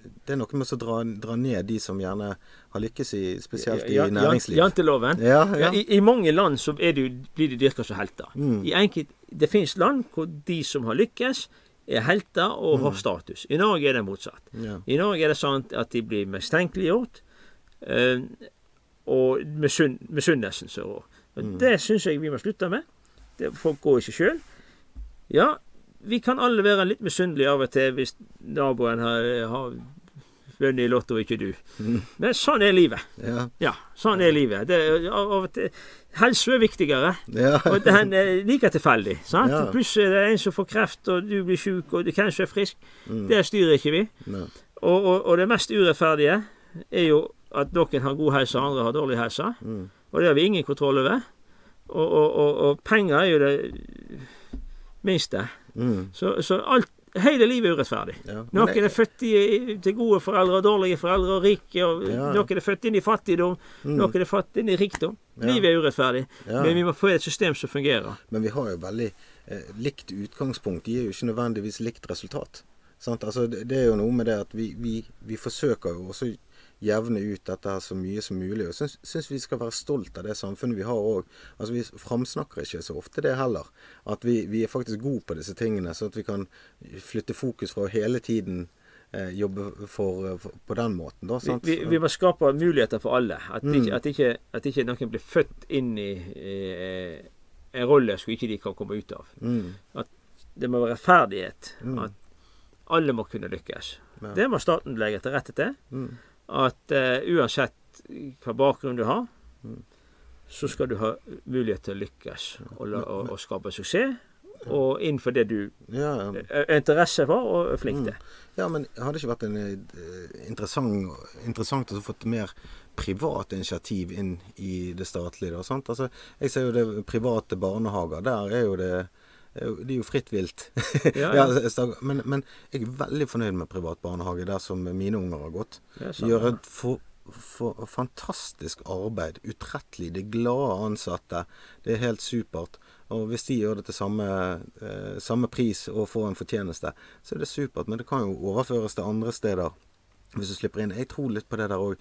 det, er noe med å dra, dra, ned de som gjerne har lykkes i, spesielt i ja, næringsliv. Janteloven. Ja, ja. I, I, mange land så det, blir de dyrka som helter. Mm. I enkelt, det finnes land hvor de som har lykkes, er helter og mm. har status. I Norge er det motsatt. I Norge er det sånn at de blir mistenkeliggjort, øh, og misunnelsen. Mm. Det syns jeg vi må slutte med. Det, folk går ikke sjøl. Ja, vi kan alle være litt misunnelige av og til hvis naboen har, har vunnet i Lotto, ikke du. Mm. Men sånn er livet. Ja, ja sånn er livet. Det, av og til, helse er viktigere. Ja. og den er like tilfeldig. sant? Ja. Plutselig er det en som får kreft, og du blir sjuk, og du kanskje er frisk. Mm. Det styrer ikke vi. Og, og, og, det mest urettferdige er jo at noen har god helse, andre har dårlig helse. Mm. Og det har vi ingen kontroll over. Og, og penger er jo det minste. Mm. Så, så alt, hele livet er urettferdig. Ja. Noen er født i, til gode foreldre og dårlige foreldre og rike. og ja. Noen er født inn i fattigdom, mm. noen er født inn i rikdom. Ja. Livet er urettferdig, men vi må få et system som fungerer. Men vi har jo veldig eh, likt utgangspunkt. De er jo ikke nødvendigvis likt resultat. Altså, det, det, er jo noe med det at vi, vi, vi forsøker jo også jevne ut dette her så mye som mulig. Og syns, syns vi skal være stolt av det samfunnet vi har òg. Altså, vi framsnakker ikke så ofte det heller. At vi, vi, er faktisk gode på disse tingene, så at vi kan flytte fokus fra hele tiden eh, jobbe for, for, på den måten. Da, vi, vi, vi, må skape muligheter for alle. At, mm. ikke, at, ikke, at ikke, noen blir født inn i eh, en rolle som ikke de kan komme ut av. Mm. At det må være rettferdighet. Mm. At alle må kunne lykkes. Ja. Det må staten legge til rette til. At uh, uansett hva bakgrunn du har, så skal du ha mulighet til å lykkes og, og, og skape suksess. Og innenfor det du ja, ja. er interesse for og er flink til. Mm. Ja, men hadde det ikke vært en, uh, interessant, interessant å få mer privat initiativ inn i det statlige? Da? Altså, jeg ser jo det private barnehager. Der er jo det det er jo fritt vilt. Ja, ja. men, men, jeg er veldig fornøyd med privat barnehage der som mine unger har gått. De gjør et for, for, fantastisk arbeid. Utrettelig. De glade ansatte. Det er helt supert. Og hvis de gjør det til samme, eh, samme pris og får en fortjeneste, så er det supert. Men det kan jo overføres til andre steder hvis du slipper inn. Jeg tror litt på det der òg.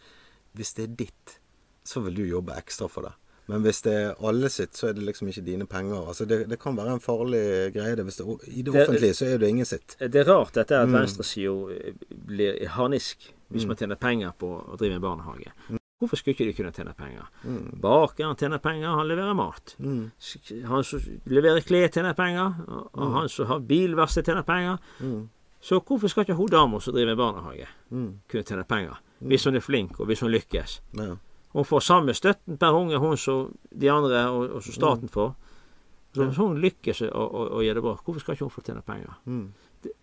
Hvis det er ditt, så vil du jobbe ekstra for det. Men hvis det er alle sitt, så er det liksom ikke dine penger. Altså det, det kan være en farlig greie. Det, det, I det offentlige så er det ingen sitt. Det er rart dette at mm. venstresida eh, blir harnisk hvis mm. man tjener penger på å drive en barnehage. Mm. Hvorfor skulle ikke de kunne tjene penger? Mm. Bakeren tjener penger, han leverer mat. Mm. Han som leverer klær, tjener penger. Og mm. han som har bilverksted, tjener penger. Mm. Så hvorfor skal ikke hun dama som driver barnehage, kunne tjene penger? Hvis hun er flink, og hvis hun lykkes. Ja. Hun får samme støtten per unge hun som de andre, og, og som staten mm. får. Så hvis hun lykkes å, å, å gjøre det bra, hvorfor skal ikke hun få tjene penger? Mm. Det,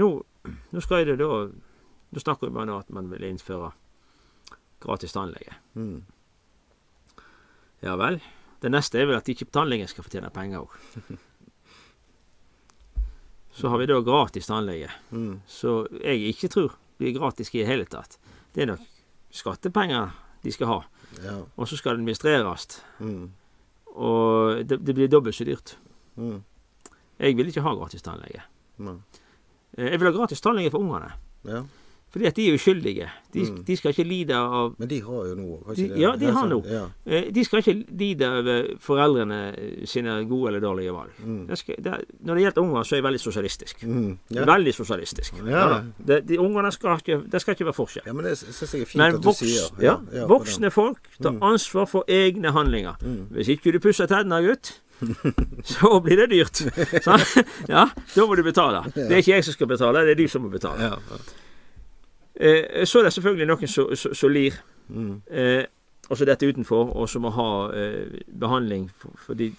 nå, nå, skal det da Nå snakker vi bare om at man vil innføre gratis tannlege. Mm. Ja vel. Det neste er vel at ikke tannlegen skal få tjene penger òg. Så har vi da gratis tannlege, mm. så jeg ikke tror blir gratis i det hele tatt. Det er nok skattepenger de skal ha. Ja. Og så skal det administreres. Mm. Og det, det blir dobbelt så dyrt. Mm. Jeg vil ikke ha gratis tannlege. Eh, Jeg vil ha gratis tannlege for ungene. Ja. Fordi at de er uskyldige. De, Mm. de skal ikke lide av Men de har jo noe, har De- ikke det? ja, de har noe. Ja. eh, De skal ikke lide over foreldrene sine gode eller dårlige valg. Mm. Det skal, det, når det gjelder unger, så er jeg veldig sosialistisk. Mm. Ja. Veldig sosialistisk. Ja. Det, de ungene skal ikke, det skal ikke være forskjell. ja, men det syns jeg er fint Men at du voks, sier. voksne folk tar Mm. ansvar for egne handlinger. Mm. Hvis ikke du pusser tennene, gutt, så blir det dyrt. Så, ja, da må du betale. Det er ikke jeg som skal betale, det er du som må betale. Eh, så er det selvfølgelig noen som- lir, Mm. eh, og så dette utenfor, og som må ha eh, behandling for, fordi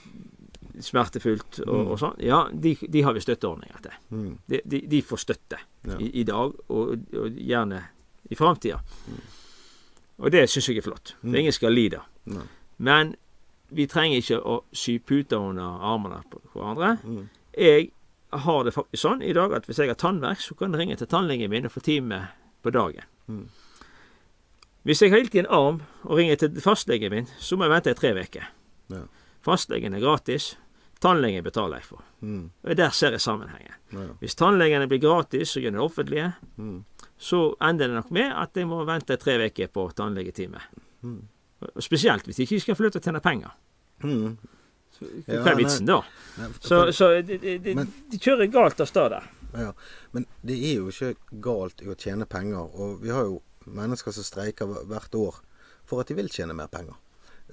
smertefullt og, Mm. og sånn. Ja, de, de har vi støtteordninger til. Mm. De, de, de får støtte Ja. i, i dag, og, og gjerne i framtida. Og det syns jeg er flott. Mm. Ingen skal lide. Nei. Men vi trenger ikke å sy puter under armene på hverandre. Mm. Jeg har det faktisk sånn i dag at hvis jeg har tannverk, så kan jeg ringe til tannlegen min og få time på dagen. Mm. Hvis jeg har ilt i en arm og ringer til fastlegen min, så må jeg vente i tre uker. Ja. Fastlegen er gratis. Tannlegen betaler jeg for. Mm. Og Der ser jeg sammenhengen. Ja. Hvis tannlegene blir gratis og gjennom det offentlige, Mm. så ender det nok med at jeg må vente tre uker på tannlegetime. Mm. Spesielt hvis de ikke skal flytte og tjene penger. Mm. Så, Hva er vitsen da? Nei, Så, for- så de, de, de, Men- de kjører galt av sted der. Ja, men det er jo ikke galt i å tjene penger. Og vi har jo mennesker som streiker hvert år for at de vil tjene mer penger.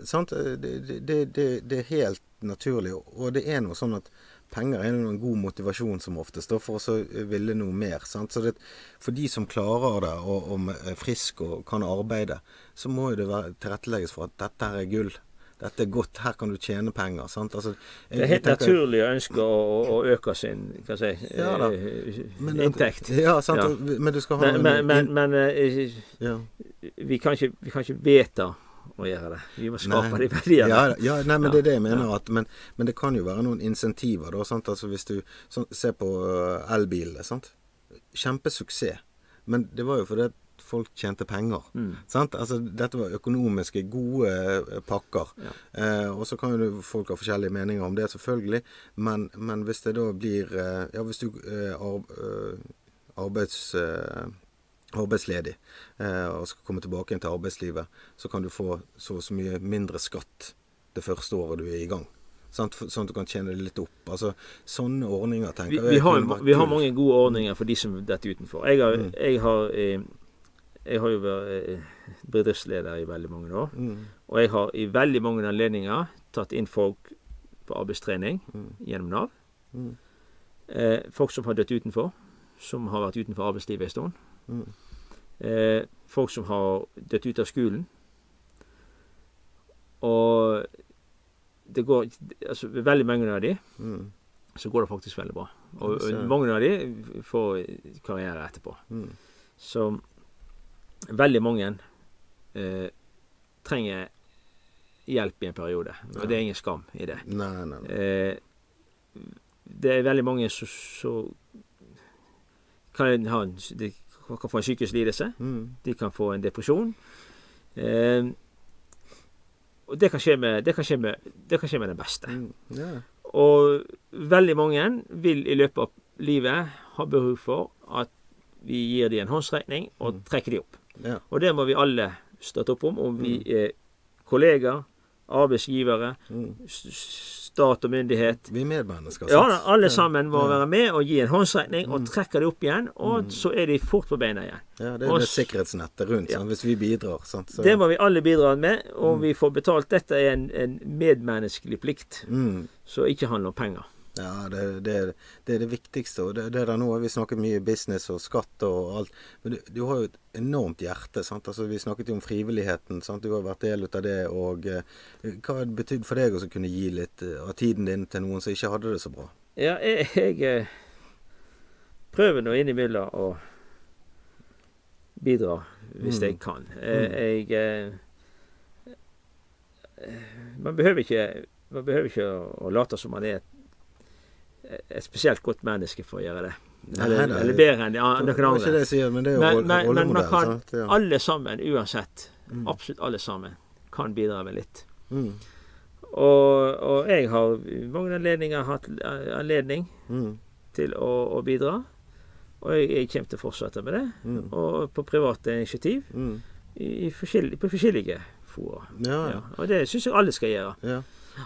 Sant? Det, det, det, det, er helt naturlig. Og det er noe sånn at penger er en god motivasjon som oftest for å ville noe mer. Sant? Så for de som klarer det og, og er friske og kan arbeide, så må det tilrettelegges for at dette her er gull. Dette er godt, her kan du tjene penger. Sant? Altså, jeg- Det er helt tenker- naturlig å ønske å, øke sin si, Ja eh, Men- inntekt. Ja, sant. Ja. Men du skal ha Men, men, men, men eh, ja. vi, kan ikke, vi kan ikke vedta å gjøre det. Vi må skape Nei. de verdiene. Ja, ja, nei, men Ja, det er det jeg mener. At, men, men det kan jo være noen insentiver. Da, sant? Altså hvis du sånn, ser på uh, elbilene. Kjempesuksess. Men det var jo fordi folk tjente penger. Mm. Sant? Altså, dette var økonomiske, gode eh, pakker. Ja. Eh, og så kan jo folk ha forskjellige meninger om det, selvfølgelig. Men, men hvis det da blir eh, Ja, hvis du eh, eh, arbeids... eh, arbeidsledig eh, og skal komme tilbake igjen til arbeidslivet, så kan du få så og så mye mindre skatt det første året du er i gang. Sant? Sånn at du kan tjene det litt opp. Altså, Sånne ordninger, tenker Vi, jeg. vi, har, vi har mange gode ordninger for de som detter utenfor. Jeg har, Mm. jeg har, eh, jeg har jo vært eh, bedriftsleder i veldig mange år. Mm, Og jeg har i veldig mange anledninger tatt inn folk på arbeidstrening mm, gjennom Nav. mm, Eh, folk som har dødd utenfor. Som har vært utenfor arbeidslivet en stund. mm, Eh, folk som har dødd ut av skolen. Og det går altså Veldig mange av de mm, så går det faktisk veldig bra. Og, og mange av de får karriere etterpå. mm. Så veldig mange eh, trenger hjelp i en periode. Og det er ingen skam i det. Nei, nei, nei. Eh, det er veldig mange som som kan, ha en, de kan få en psykisk lidelse. Mm, De kan få en depresjon. Eh, og det kan skje med, det kan skje med, det kan skje med den beste. mm, Yeah. Og veldig mange vil i løpet av livet ha behov for at vi gir dem en håndsrekning og Mm. trekker dem opp. Ja. Og det må vi alle støtte opp om, om vi er kollegaer, arbeidsgivere, Mm. stat og myndighet. Vi er medmennesker. Ja, da, alle sammen må Ja. være med og gi en håndsrekning, og Mm. trekke det opp igjen, og Mm. så er de fort på beina igjen. Ja, det er Og det sikkerhetsnettet rundt, Ja. sant? hvis vi bidrar. Sant? Så, Det må vi alle bidra med, og Mm. vi får betalt. Dette er en, en medmenneskelig plikt, mm, som ikke handler om penger. Ja, det, det, det er det viktigste. Og det, det er der nå har vi snakket mye business og skatt og alt. Men du, du har jo et enormt hjerte. sant? Altså, Vi snakket jo om frivilligheten. sant? Du har vært del av det. og eh, Hva har det betydd for deg å kunne gi litt eh, av tiden din til noen som ikke hadde det så bra? Ja, jeg, jeg eh, prøver nå innimellom å bidra hvis Mm. jeg kan. Jeg, Jeg eh, Man behøver ikke, man behøver ikke å, å late som man er et, et spesielt godt menneske for å gjøre det. Eller, Nei, nei. eller bedre enn ja, noen andre. det sier, men det Men, roll- men, men man kan sant? Ja. alle sammen, uansett Mm. Absolutt alle sammen kan bidra med litt. Mm. Og, og, jeg har mange anledninger hatt anledning mm. til å, å, bidra. Og jeg, jeg, kommer til å fortsette med det. Mm. Og på private initiativ. Mm. I, i forskjellige, på forskjellige fora. Ja. Ja. Og det syns jeg alle skal gjøre.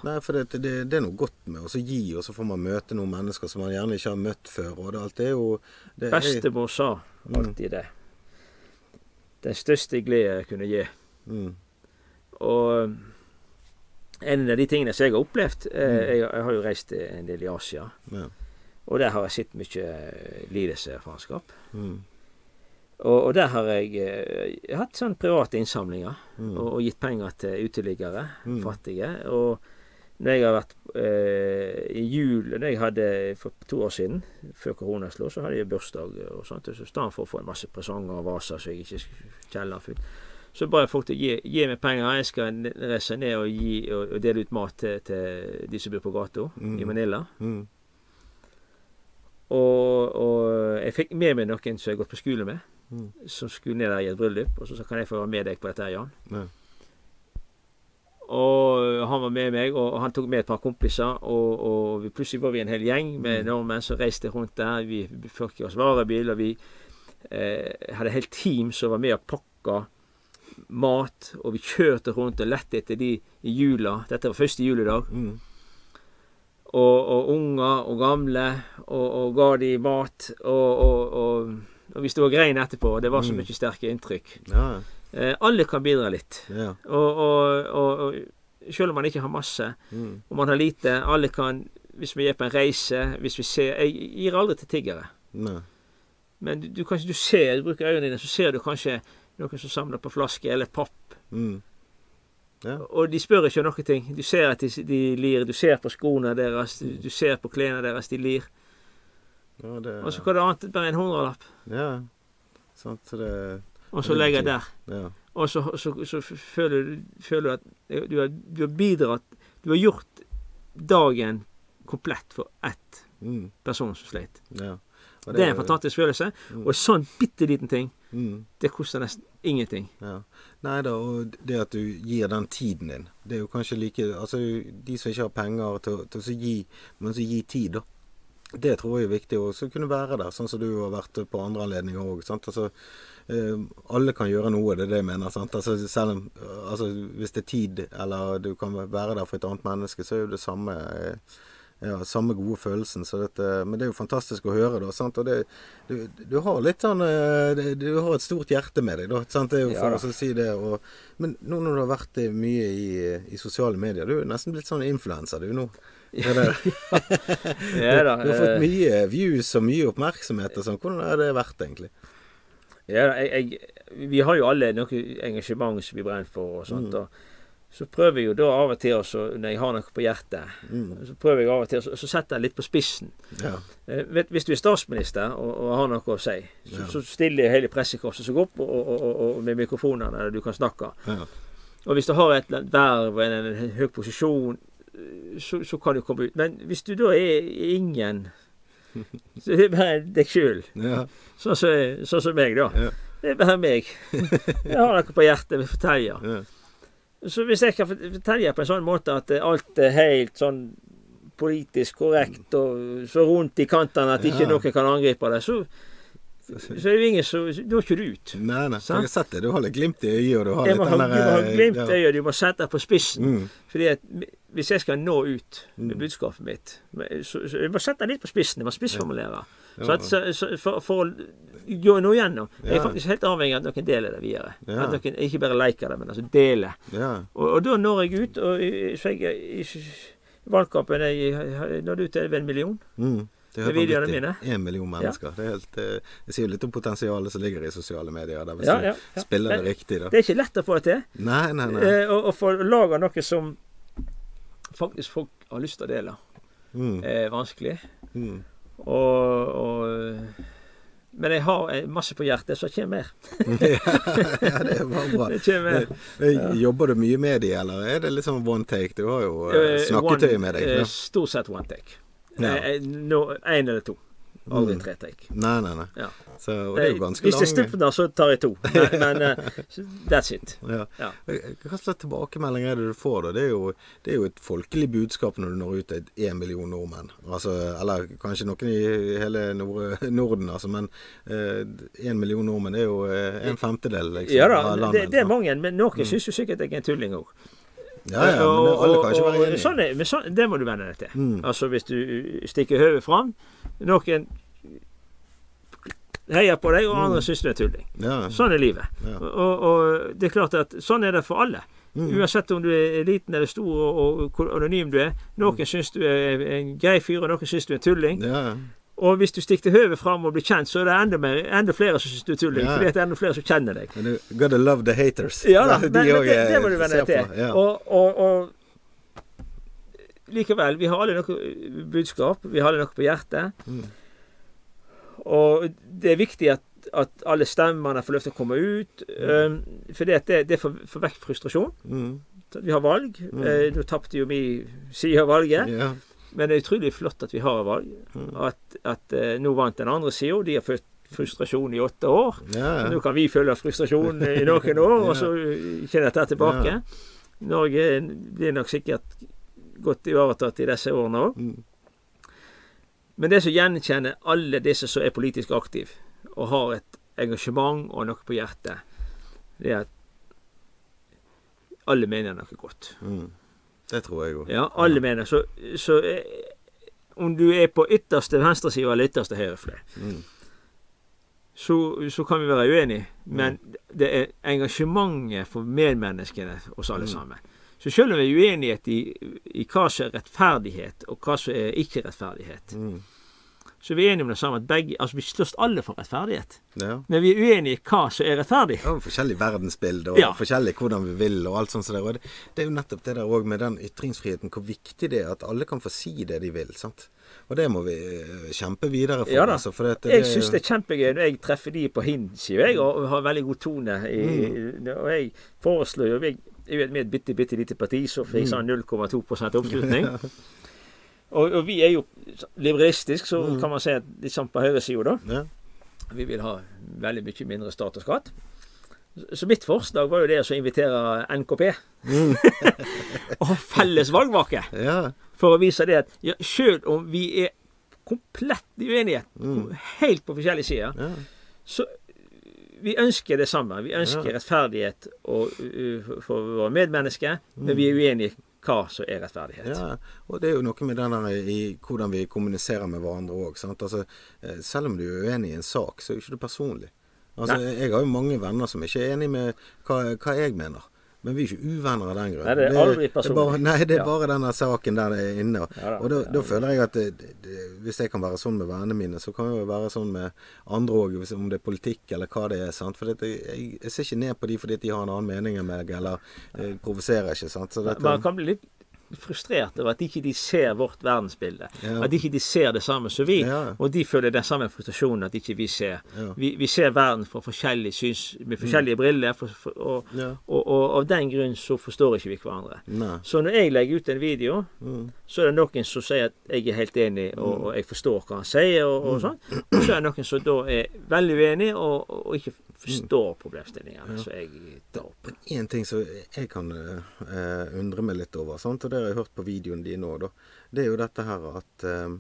Nei, for det, det, det, er noe godt med å gi, og så får man møte noen mennesker som man gjerne ikke har møtt før. og det, alt det er jo... Det Bestemor sa mm. alltid det. Den største glede jeg kunne gi. Mm. Og en av de tingene som jeg har opplevd eh, mm. jeg, jeg, har jo reist en del i Asia. Ja. Og der har jeg sett mye lidelse og faenskap. Mm. Og, og, der har jeg, jeg har hatt sånn private innsamlinger mm. og, og, gitt penger til uteliggere, mm. fattige. Og når jeg har vært eh, i jul når jeg hadde For to år siden, før korona slo, så hadde jeg bursdag og sånt. Så i stedet for å få en masse presanger og vaser så jeg ikke kjelleren full, så ba jeg folk til å gi, gi, meg penger. Jeg skal reise ned og, gi, og, og dele ut mat til, til, de som bor på gata mm. i Manila. Mm. Og, og, jeg fikk med meg noen som jeg har gått på skole med, mm. som skulle ned der i et bryllup. Og så sa kan jeg få være med deg på dette, Jan. Ja. Og han var med meg, og han tok med et par kompiser. Og, og plutselig var vi en hel gjeng med mm. nordmenn som reiste rundt der. Vi fikk oss varebil, og vi eh, hadde et helt team som var med og pakka mat, og vi kjørte rundt og lette etter de i jula. Dette var første juledag. Mm. Og, og, unger og gamle, og, og ga de mat. Og, og, vi sto og grein etterpå, og det var så mm. mye sterke inntrykk. Ja. Eh, alle kan bidra litt. Ja. Og, selv om man ikke har masse, mm. og man har lite Alle kan, hvis vi er på en reise hvis vi ser, Jeg gir aldri til tiggere. Men du, du, kanskje, du ser, du bruker øynene dine, så ser du kanskje noen som samler på flasker eller papp. Mm. Ja. Og de spør ikke om noen ting. Du ser at de, de, lir. Du ser på skoene deres, du, du ser på klærne deres, de lir. Ja, det, og så hva er det annet? Bare en hundrelapp. Ja. Sånn, så det, og så legger jeg der. Ja. Og så, så, så føler, føler, du at du har, du har, bidratt Du har gjort dagen komplett for ett mm. person som sleit. Ja. Det, det, er en fantastisk følelse. Mm. Og en sånn bitte liten ting Mm. Det koster nesten ingenting. Ja. Nei da, og det at du gir den tiden din, det er jo kanskje like Altså de som ikke har penger til, til å gi, men så gi tid, da. Det tror jeg er viktig å kunne være der, sånn som du har vært på andre anledninger òg. Altså, alle kan gjøre noe, det er det jeg mener. Sant? Altså, selv om, altså, hvis det er tid, eller du kan være der for et annet menneske, så er jo det samme. Eh, ja, samme gode følelsen. Dette, men det er jo fantastisk å høre, da. Sant? Og det, du, du, har litt sånn eh, Du har et stort hjerte med deg, da. Sant? Det er jo for ja, å si det. Og, men nå når du har vært mye i, i sosiale medier, du er nesten blitt sånn influenser, du nå. Ja, da. du har fått mye views og mye oppmerksomhet og sånn. Hvordan har det vært, egentlig? Ja, jeg, jeg, vi har jo alle noe engasjement som vi brenner for og sånt. Mm. og så prøver jeg jo da av og til også, når jeg har noe på hjertet, mm. så prøver jeg av og til så, så setter jeg litt på spissen. Ja. Eh, hvis du er statsminister og, og, har noe å si, så, ja. så stiller hele pressekorpset seg opp og, og, med mikrofonene og du kan snakke. Ja. Og hvis du har et verv eller en, en, en, høy posisjon, så, så, kan du komme ut. Men hvis du da er ingen Så det er bare deg sjøl. Sånn som så, så meg, da. Det er bare meg. Jeg har noe på hjertet jeg vil fortelle. Så hvis jeg kan fortelle på en sånn måte at alt er helt sånn politisk korrekt og så rundt i kantene at ikke noen kan angripe det, så så er det ingen som Du har ikke du ut. Nei, nei. Sant? Jeg har sett det. Du har litt glimt i øyet, du har litt den der Du må ha glimt i øyet, du må sette på spissen. Mm. Fordi at hvis jeg skal nå ut med mm. budskapet mitt, så, så jeg må sette litt på spissen. Jeg må spissformulere. Ja. Så, så, for, for, å gå noe gjennom Jeg er faktisk helt avhengig av at noen deler det videre. Ja. At noen ikke bare liker det, men altså deler. Ja. Og, og, da når jeg ut. Og så jeg, i, valgkampen jeg nådde ut til en million. Mm. Det er videoene mine. Én million mennesker. Ja. Det, helt, eh, det, sier jo litt om potensialet som ligger i sosiale medier. Hvis ja, ja, du spiller det riktig. Da. Det er ikke lett å få det til. Nei, nei, nei. Eh, og, og for å lage noe som faktisk folk har lyst til å dele, mm. er vanskelig. Mm. Og, og, men jeg har masse på hjertet, så det kommer mer. ja, det var bra. Det mer. Jobber du mye med de, eller er det litt sånn one take? Du har jo uh, snakketøy med deg. Ja. Stort sett one take. Ja. En eller to. Aldri tre take. Nei, nei, nei. Ja. Så, og det er jo ganske Hvis det stupner, så tar jeg to. Men, men uh, that's it. Ja. Ja. Hva slags tilbakemelding er det du får, da? Det er jo, det er jo et folkelig budskap når du når ut til én million nordmenn. Altså, eller kanskje noen i hele Nord Norden, altså, men én uh, million nordmenn er jo uh, en femtedel liksom, ja, da, av landet. Det, det er mange, men noen mm. syns jo sikkert jeg er en tulling òg. Ja, ja, men alle kan ikke være enige. Sånn er, men sånn, det må du venne deg til. Mm. Altså Hvis du stikker hodet fram Noen heier på deg, og andre mm. syns du er tulling. Ja. Sånn er livet. Ja. Og, og, det er klart at sånn er det for alle. Mm. Uansett om du er liten eller stor, og, hvor anonym du er. Noen mm. syns du er en grei fyr, og noen syns du er en tulling. Ja. Og hvis du stikker hodet fram og blir kjent, så er det enda, mer, enda flere som syns du er tulling. Ja. Fordi det er enda flere som kjenner deg. Men du gotta love the haters. Ja da, De men, men det, det må du venne deg til. Ja. Og, og, og likevel, vi har alle noe budskap. Vi har alle noe på hjertet. Mm. Og det er viktig at, at alle stemmene får lov til å komme ut. Um, for det, det får, vekk frustrasjon. Mm. Vi har valg. Mm. Uh, Nå tapte jo vi side av valget. Ja. Men det er utrolig flott at vi har valg. Mm. At, at eh, nå vant den andre sida. De har følt frustrasjon i åtte år. Ja, Nå kan vi føle frustrasjon i noen år, og så kjenner dette tilbake. Ja. Norge blir nok sikkert godt ivaretatt i disse årene òg. Mm. Men det som gjenkjenner alle disse som er politisk aktive, og har et engasjement og noe på hjertet, det er at alle mener noe godt. Mm. Det tror jeg òg. Ja, alle mener. Så, så eh, om du er på ytterste venstreside eller ytterste høyrefløy, Mm. så, så kan vi være uenige. Men det er engasjementet for medmenneskene oss alle Mm. sammen. Så selv om vi er uenighet i, i hva som er rettferdighet, og hva som er ikke rettferdighet, Mm. Så vi er enige om det samme at begge Altså, vi slåss alle for rettferdighet. Ja. Men vi er uenige i hva som er rettferdig. Ja, forskjellig verdensbilde og Ja. forskjellig hvordan vi vil og alt sånt. Så det, og det, det er jo nettopp det der òg med den ytringsfriheten, hvor viktig det er at alle kan få si det de vil. sant? Og det må vi eh, kjempe videre for. Ja da. Altså, for det, Jeg syns det er kjempegøy når jeg treffer de på hin side, jeg, og har veldig god tone. I, Mm. Og jeg foreslår jo jeg, jeg er med et bitte, bitte lite parti, så fikk jeg sånn 0,2% oppslutning. Og, og vi er jo liberalistisk, så Mm. kan man si at litt sånn på høyresida, da. Ja. Vi vil ha veldig mye mindre stat og skatt. Så mitt forslag var jo det å invitere NKP. Mm. og felles valgvake. ja. For å vise det at ja, selv om vi er komplett uenige, Mm. helt på forskjellige sider, ja. så vi ønsker det samme. Vi ønsker rettferdighet og, uh, for våre medmennesker, men vi er uenige i hva som er rettferdighet. Ja, og det er jo noe med denne, i hvordan vi kommuniserer med hverandre òg. Altså, eh, selv om du er uenig i en sak, så er jo ikke det personlig. Altså, jeg har jo mange venner som ikke er enig med hva, hva jeg mener. Men vi er ikke uvenner av den grunn. Nei, det er aldri personlig. bare, nei, det er bare denne saken der er inne. Ja da, og da, da føler jeg at det, det, hvis jeg kan være sånn med vennene mine, så kan jeg jo være sånn med andre òg, om det er politikk eller hva det er. sant? For jeg, jeg ser ikke ned på de fordi de har en annen mening enn meg, eller eh, provoserer ikke. sant? Så dette, Man kan bli litt frustrert over at ikke de ser vårt verdensbilde. Ja. At ikke de ser det samme som vi. Ja. Og de føler den samme frustrasjonen at ikke vi ser. Ja. Vi, vi ser verden fra forskjellige syns, med forskjellige briller, for, for, og, og, og av den grunn så forstår ikke vi hverandre. Nei. Så når jeg legger ut en video, Mm. så er det noen som sier at jeg er helt enig, og, og jeg forstår hva han sier, og, og sånn. Og så er det noen som da er veldig uenig, og, ikke forstår problemstillingene som jeg tar opp. En ting som jeg kan uh, undre meg litt over, sant? og det har jeg hørt på videoen din nå, da, det er jo dette her at eh,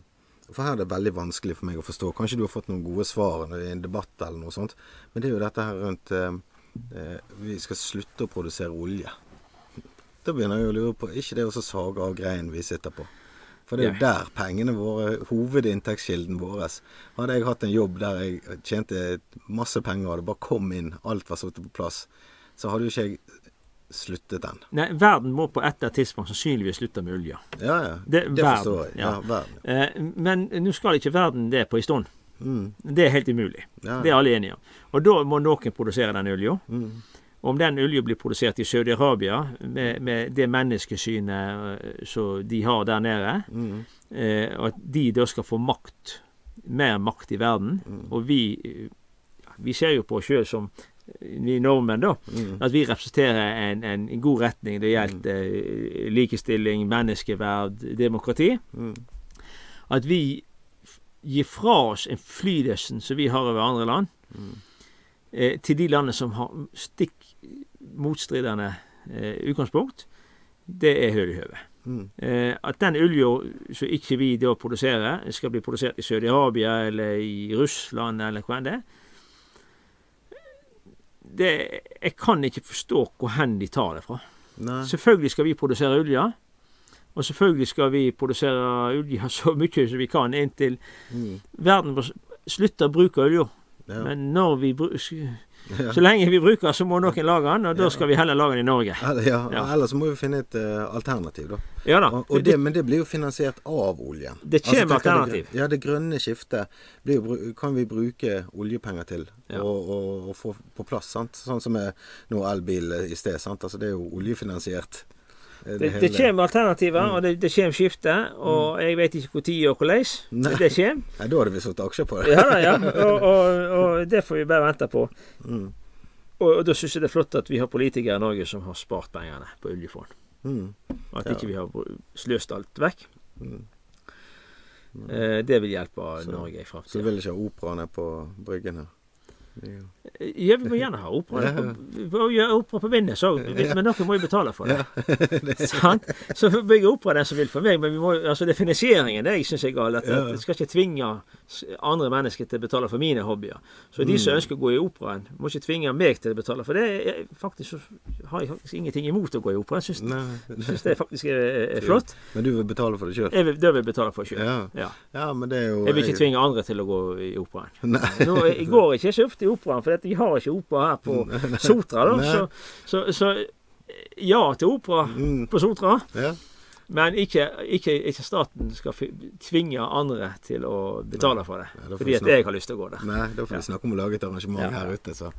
For her er det veldig vanskelig for meg å forstå. Kanskje du har fått noen gode svar i en debatt eller noe sånt. Men det er jo dette her rundt eh, eh, Vi skal slutte å produsere olje. Da begynner jeg å lure på ikke det å sage av greinen vi sitter på. For det er jo der pengene våre, hovedinntektskilden vår. Hadde jeg hatt en jobb der jeg tjente masse penger, og det bare kom inn, alt var satt på plass, så hadde jo ikke jeg sluttet den. Nei, verden må på et eller annet tidspunkt sannsynligvis slutte med olje. Ja, ja. Det- Det, verden, forstår jeg. Ja, ja. verden. Eh, men nå skal ikke verden det på en stund. Mm. Det er helt umulig. Ja. Det er alle enige om. Og da må noen produsere den olja. Mm. Om den olja blir produsert i Saudi-Arabia, med, med det menneskesynet eh, som de har der nede, Mm. eh, og at de da skal få makt, mer makt i verden, Mm. og vi eh, vi ser jo på oss sjøl som vi nordmenn, da. Mm. At vi representerer en, en god retning. Det gjelder eh, likestilling, menneskeverd, demokrati. Mm. At vi gir fra oss en flydelsen som vi har over andre land, mm. eh, til de landene som har stikk motstridende eh, utgangspunkt, det er høl i høvet. Mm. Eh, at den olja som ikke vi da produserer, skal bli produsert i Saudi-Arabia eller i Russland eller hvor enn det det, Jeg kan ikke forstå hvor hen de tar det fra. Nei. Selvfølgelig skal vi produsere olje. Og selvfølgelig skal vi produsere olje så mye som vi kan inntil mm. verden slutter å bruke olje. Ja. Men når vi ja. Så lenge vi bruker så må noen lage den, og da skal vi heller lage den i Norge. Ja, ja. Ellers må vi finne et uh, alternativ, da. Ja da. Og, og det, men det blir jo finansiert av oljen. Det kommer altså, alternativ. Det, ja, det grønne skiftet blir, kan vi bruke oljepenger til og få på plass. sant? Sånn som med noe elbil i sted. sant? Altså Det er jo oljefinansiert. Det, det, kommer alternativer, mm. og det, det kommer skifte. Og mm. jeg vet ikke når og hvordan, men det kommer. Nei, Da hadde vi satt aksjer på det. ja, da, ja. Og, og, og, det får vi bare vente på. Mm. Og, og, da syns jeg det er flott at vi har politikere i Norge som har spart pengene på oljefond. Mm. At ja. ikke vi har sløst alt vekk. Mm. Eh, det vil hjelpe så, Norge i framtida. Så du vil ikke ha operaene på Bryggen her? Ja, vi må gjerne ha opera. Vi må gjøre opera på Vindnes òg, men noen må jo betale for det. Så bygge opera den som vil for meg, men vi må, altså det er finansieringen det jeg syns er galt. At jeg skal ikke tvinge andre mennesker til å betale for mine hobbyer. Så de som mm. ønsker å gå i operaen, må ikke tvinge meg til å betale. For det Jeg, faktisk, så har jeg faktisk ingenting imot å gå i operaen. Jeg syns det faktisk er, er, flott. Men du vil betale for det sjøl? Jeg vil, det vil jeg betale for sjøl. Ja. Ja. ja. men det er jo Jeg vil ikke tvinge andre til å gå i operaen. Nå, jeg går ikke så ofte i operaen, for vi har ikke opera her på Sotra. Da. Så, så, så, ja til opera mm. på Sotra. Ja. Men ikke, ikke, ikke, staten skal tvinge andre til å betale for det. Nei, fordi at jeg har lyst til å gå der. Nei, da får vi snakke om å lage et arrangement ja. her ute. Så.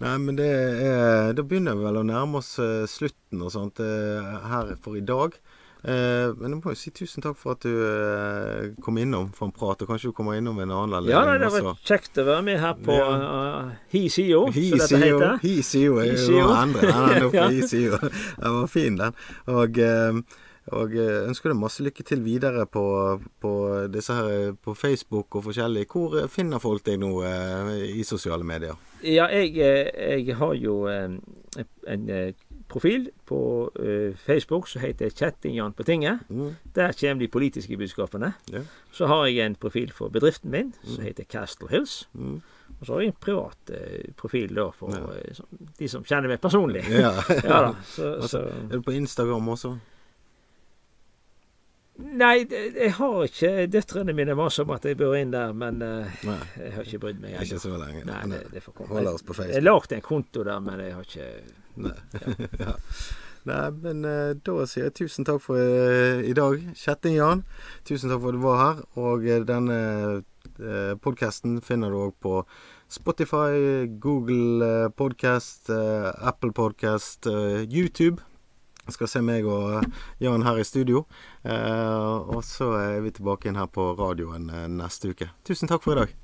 Nei, men det er, Da begynner vi vel å nærme oss uh, slutten og sånt uh, her for i dag. Uh, men jeg må jo si tusen takk for at du uh, kom innom for en prat. Og kanskje du kommer innom en annen anledning. Ja, nei, det var kjekt å være med her på uh, HiSio, som dette heter. HiSio. Er jo andre. Den nå på Den var fin, den. Og og eh, ønsker deg masse lykke til videre på, på, her på Facebook og forskjellig. Hvor eh, finner folk deg nå eh, i sosiale medier? Ja, jeg, jeg har jo en profil på Facebook som heter Kjetting-Jan på tinget. Mm. Der kommer de politiske budskapene. Ja. Så har jeg en profil for bedriften min som mm. heter Castle Hills. Mm. Og så har jeg en privat uh, profil da for ja. som, de som kjenner meg personlig. Ja. ja da, så, så. Er du på Instagram også? Nei, jeg har ikke Døtrene mine maser om at jeg bør inn der, men uh, jeg har ikke brydd meg ennå. Ikke så lenge. Nei, det, det får komme. Jeg lagde en konto der, men jeg har ikke Nei. Ja. Nei, men uh, da sier jeg tusen takk for uh, i dag, Kjetting-Jan. Tusen takk for at du var her. Og denne uh, podkasten finner du òg på Spotify, Google Podcast, Apple Podcast, YouTube skal se meg og Jan her i studio. Eh, og så er vi tilbake igjen her på radioen eh, neste uke. Tusen takk for i dag.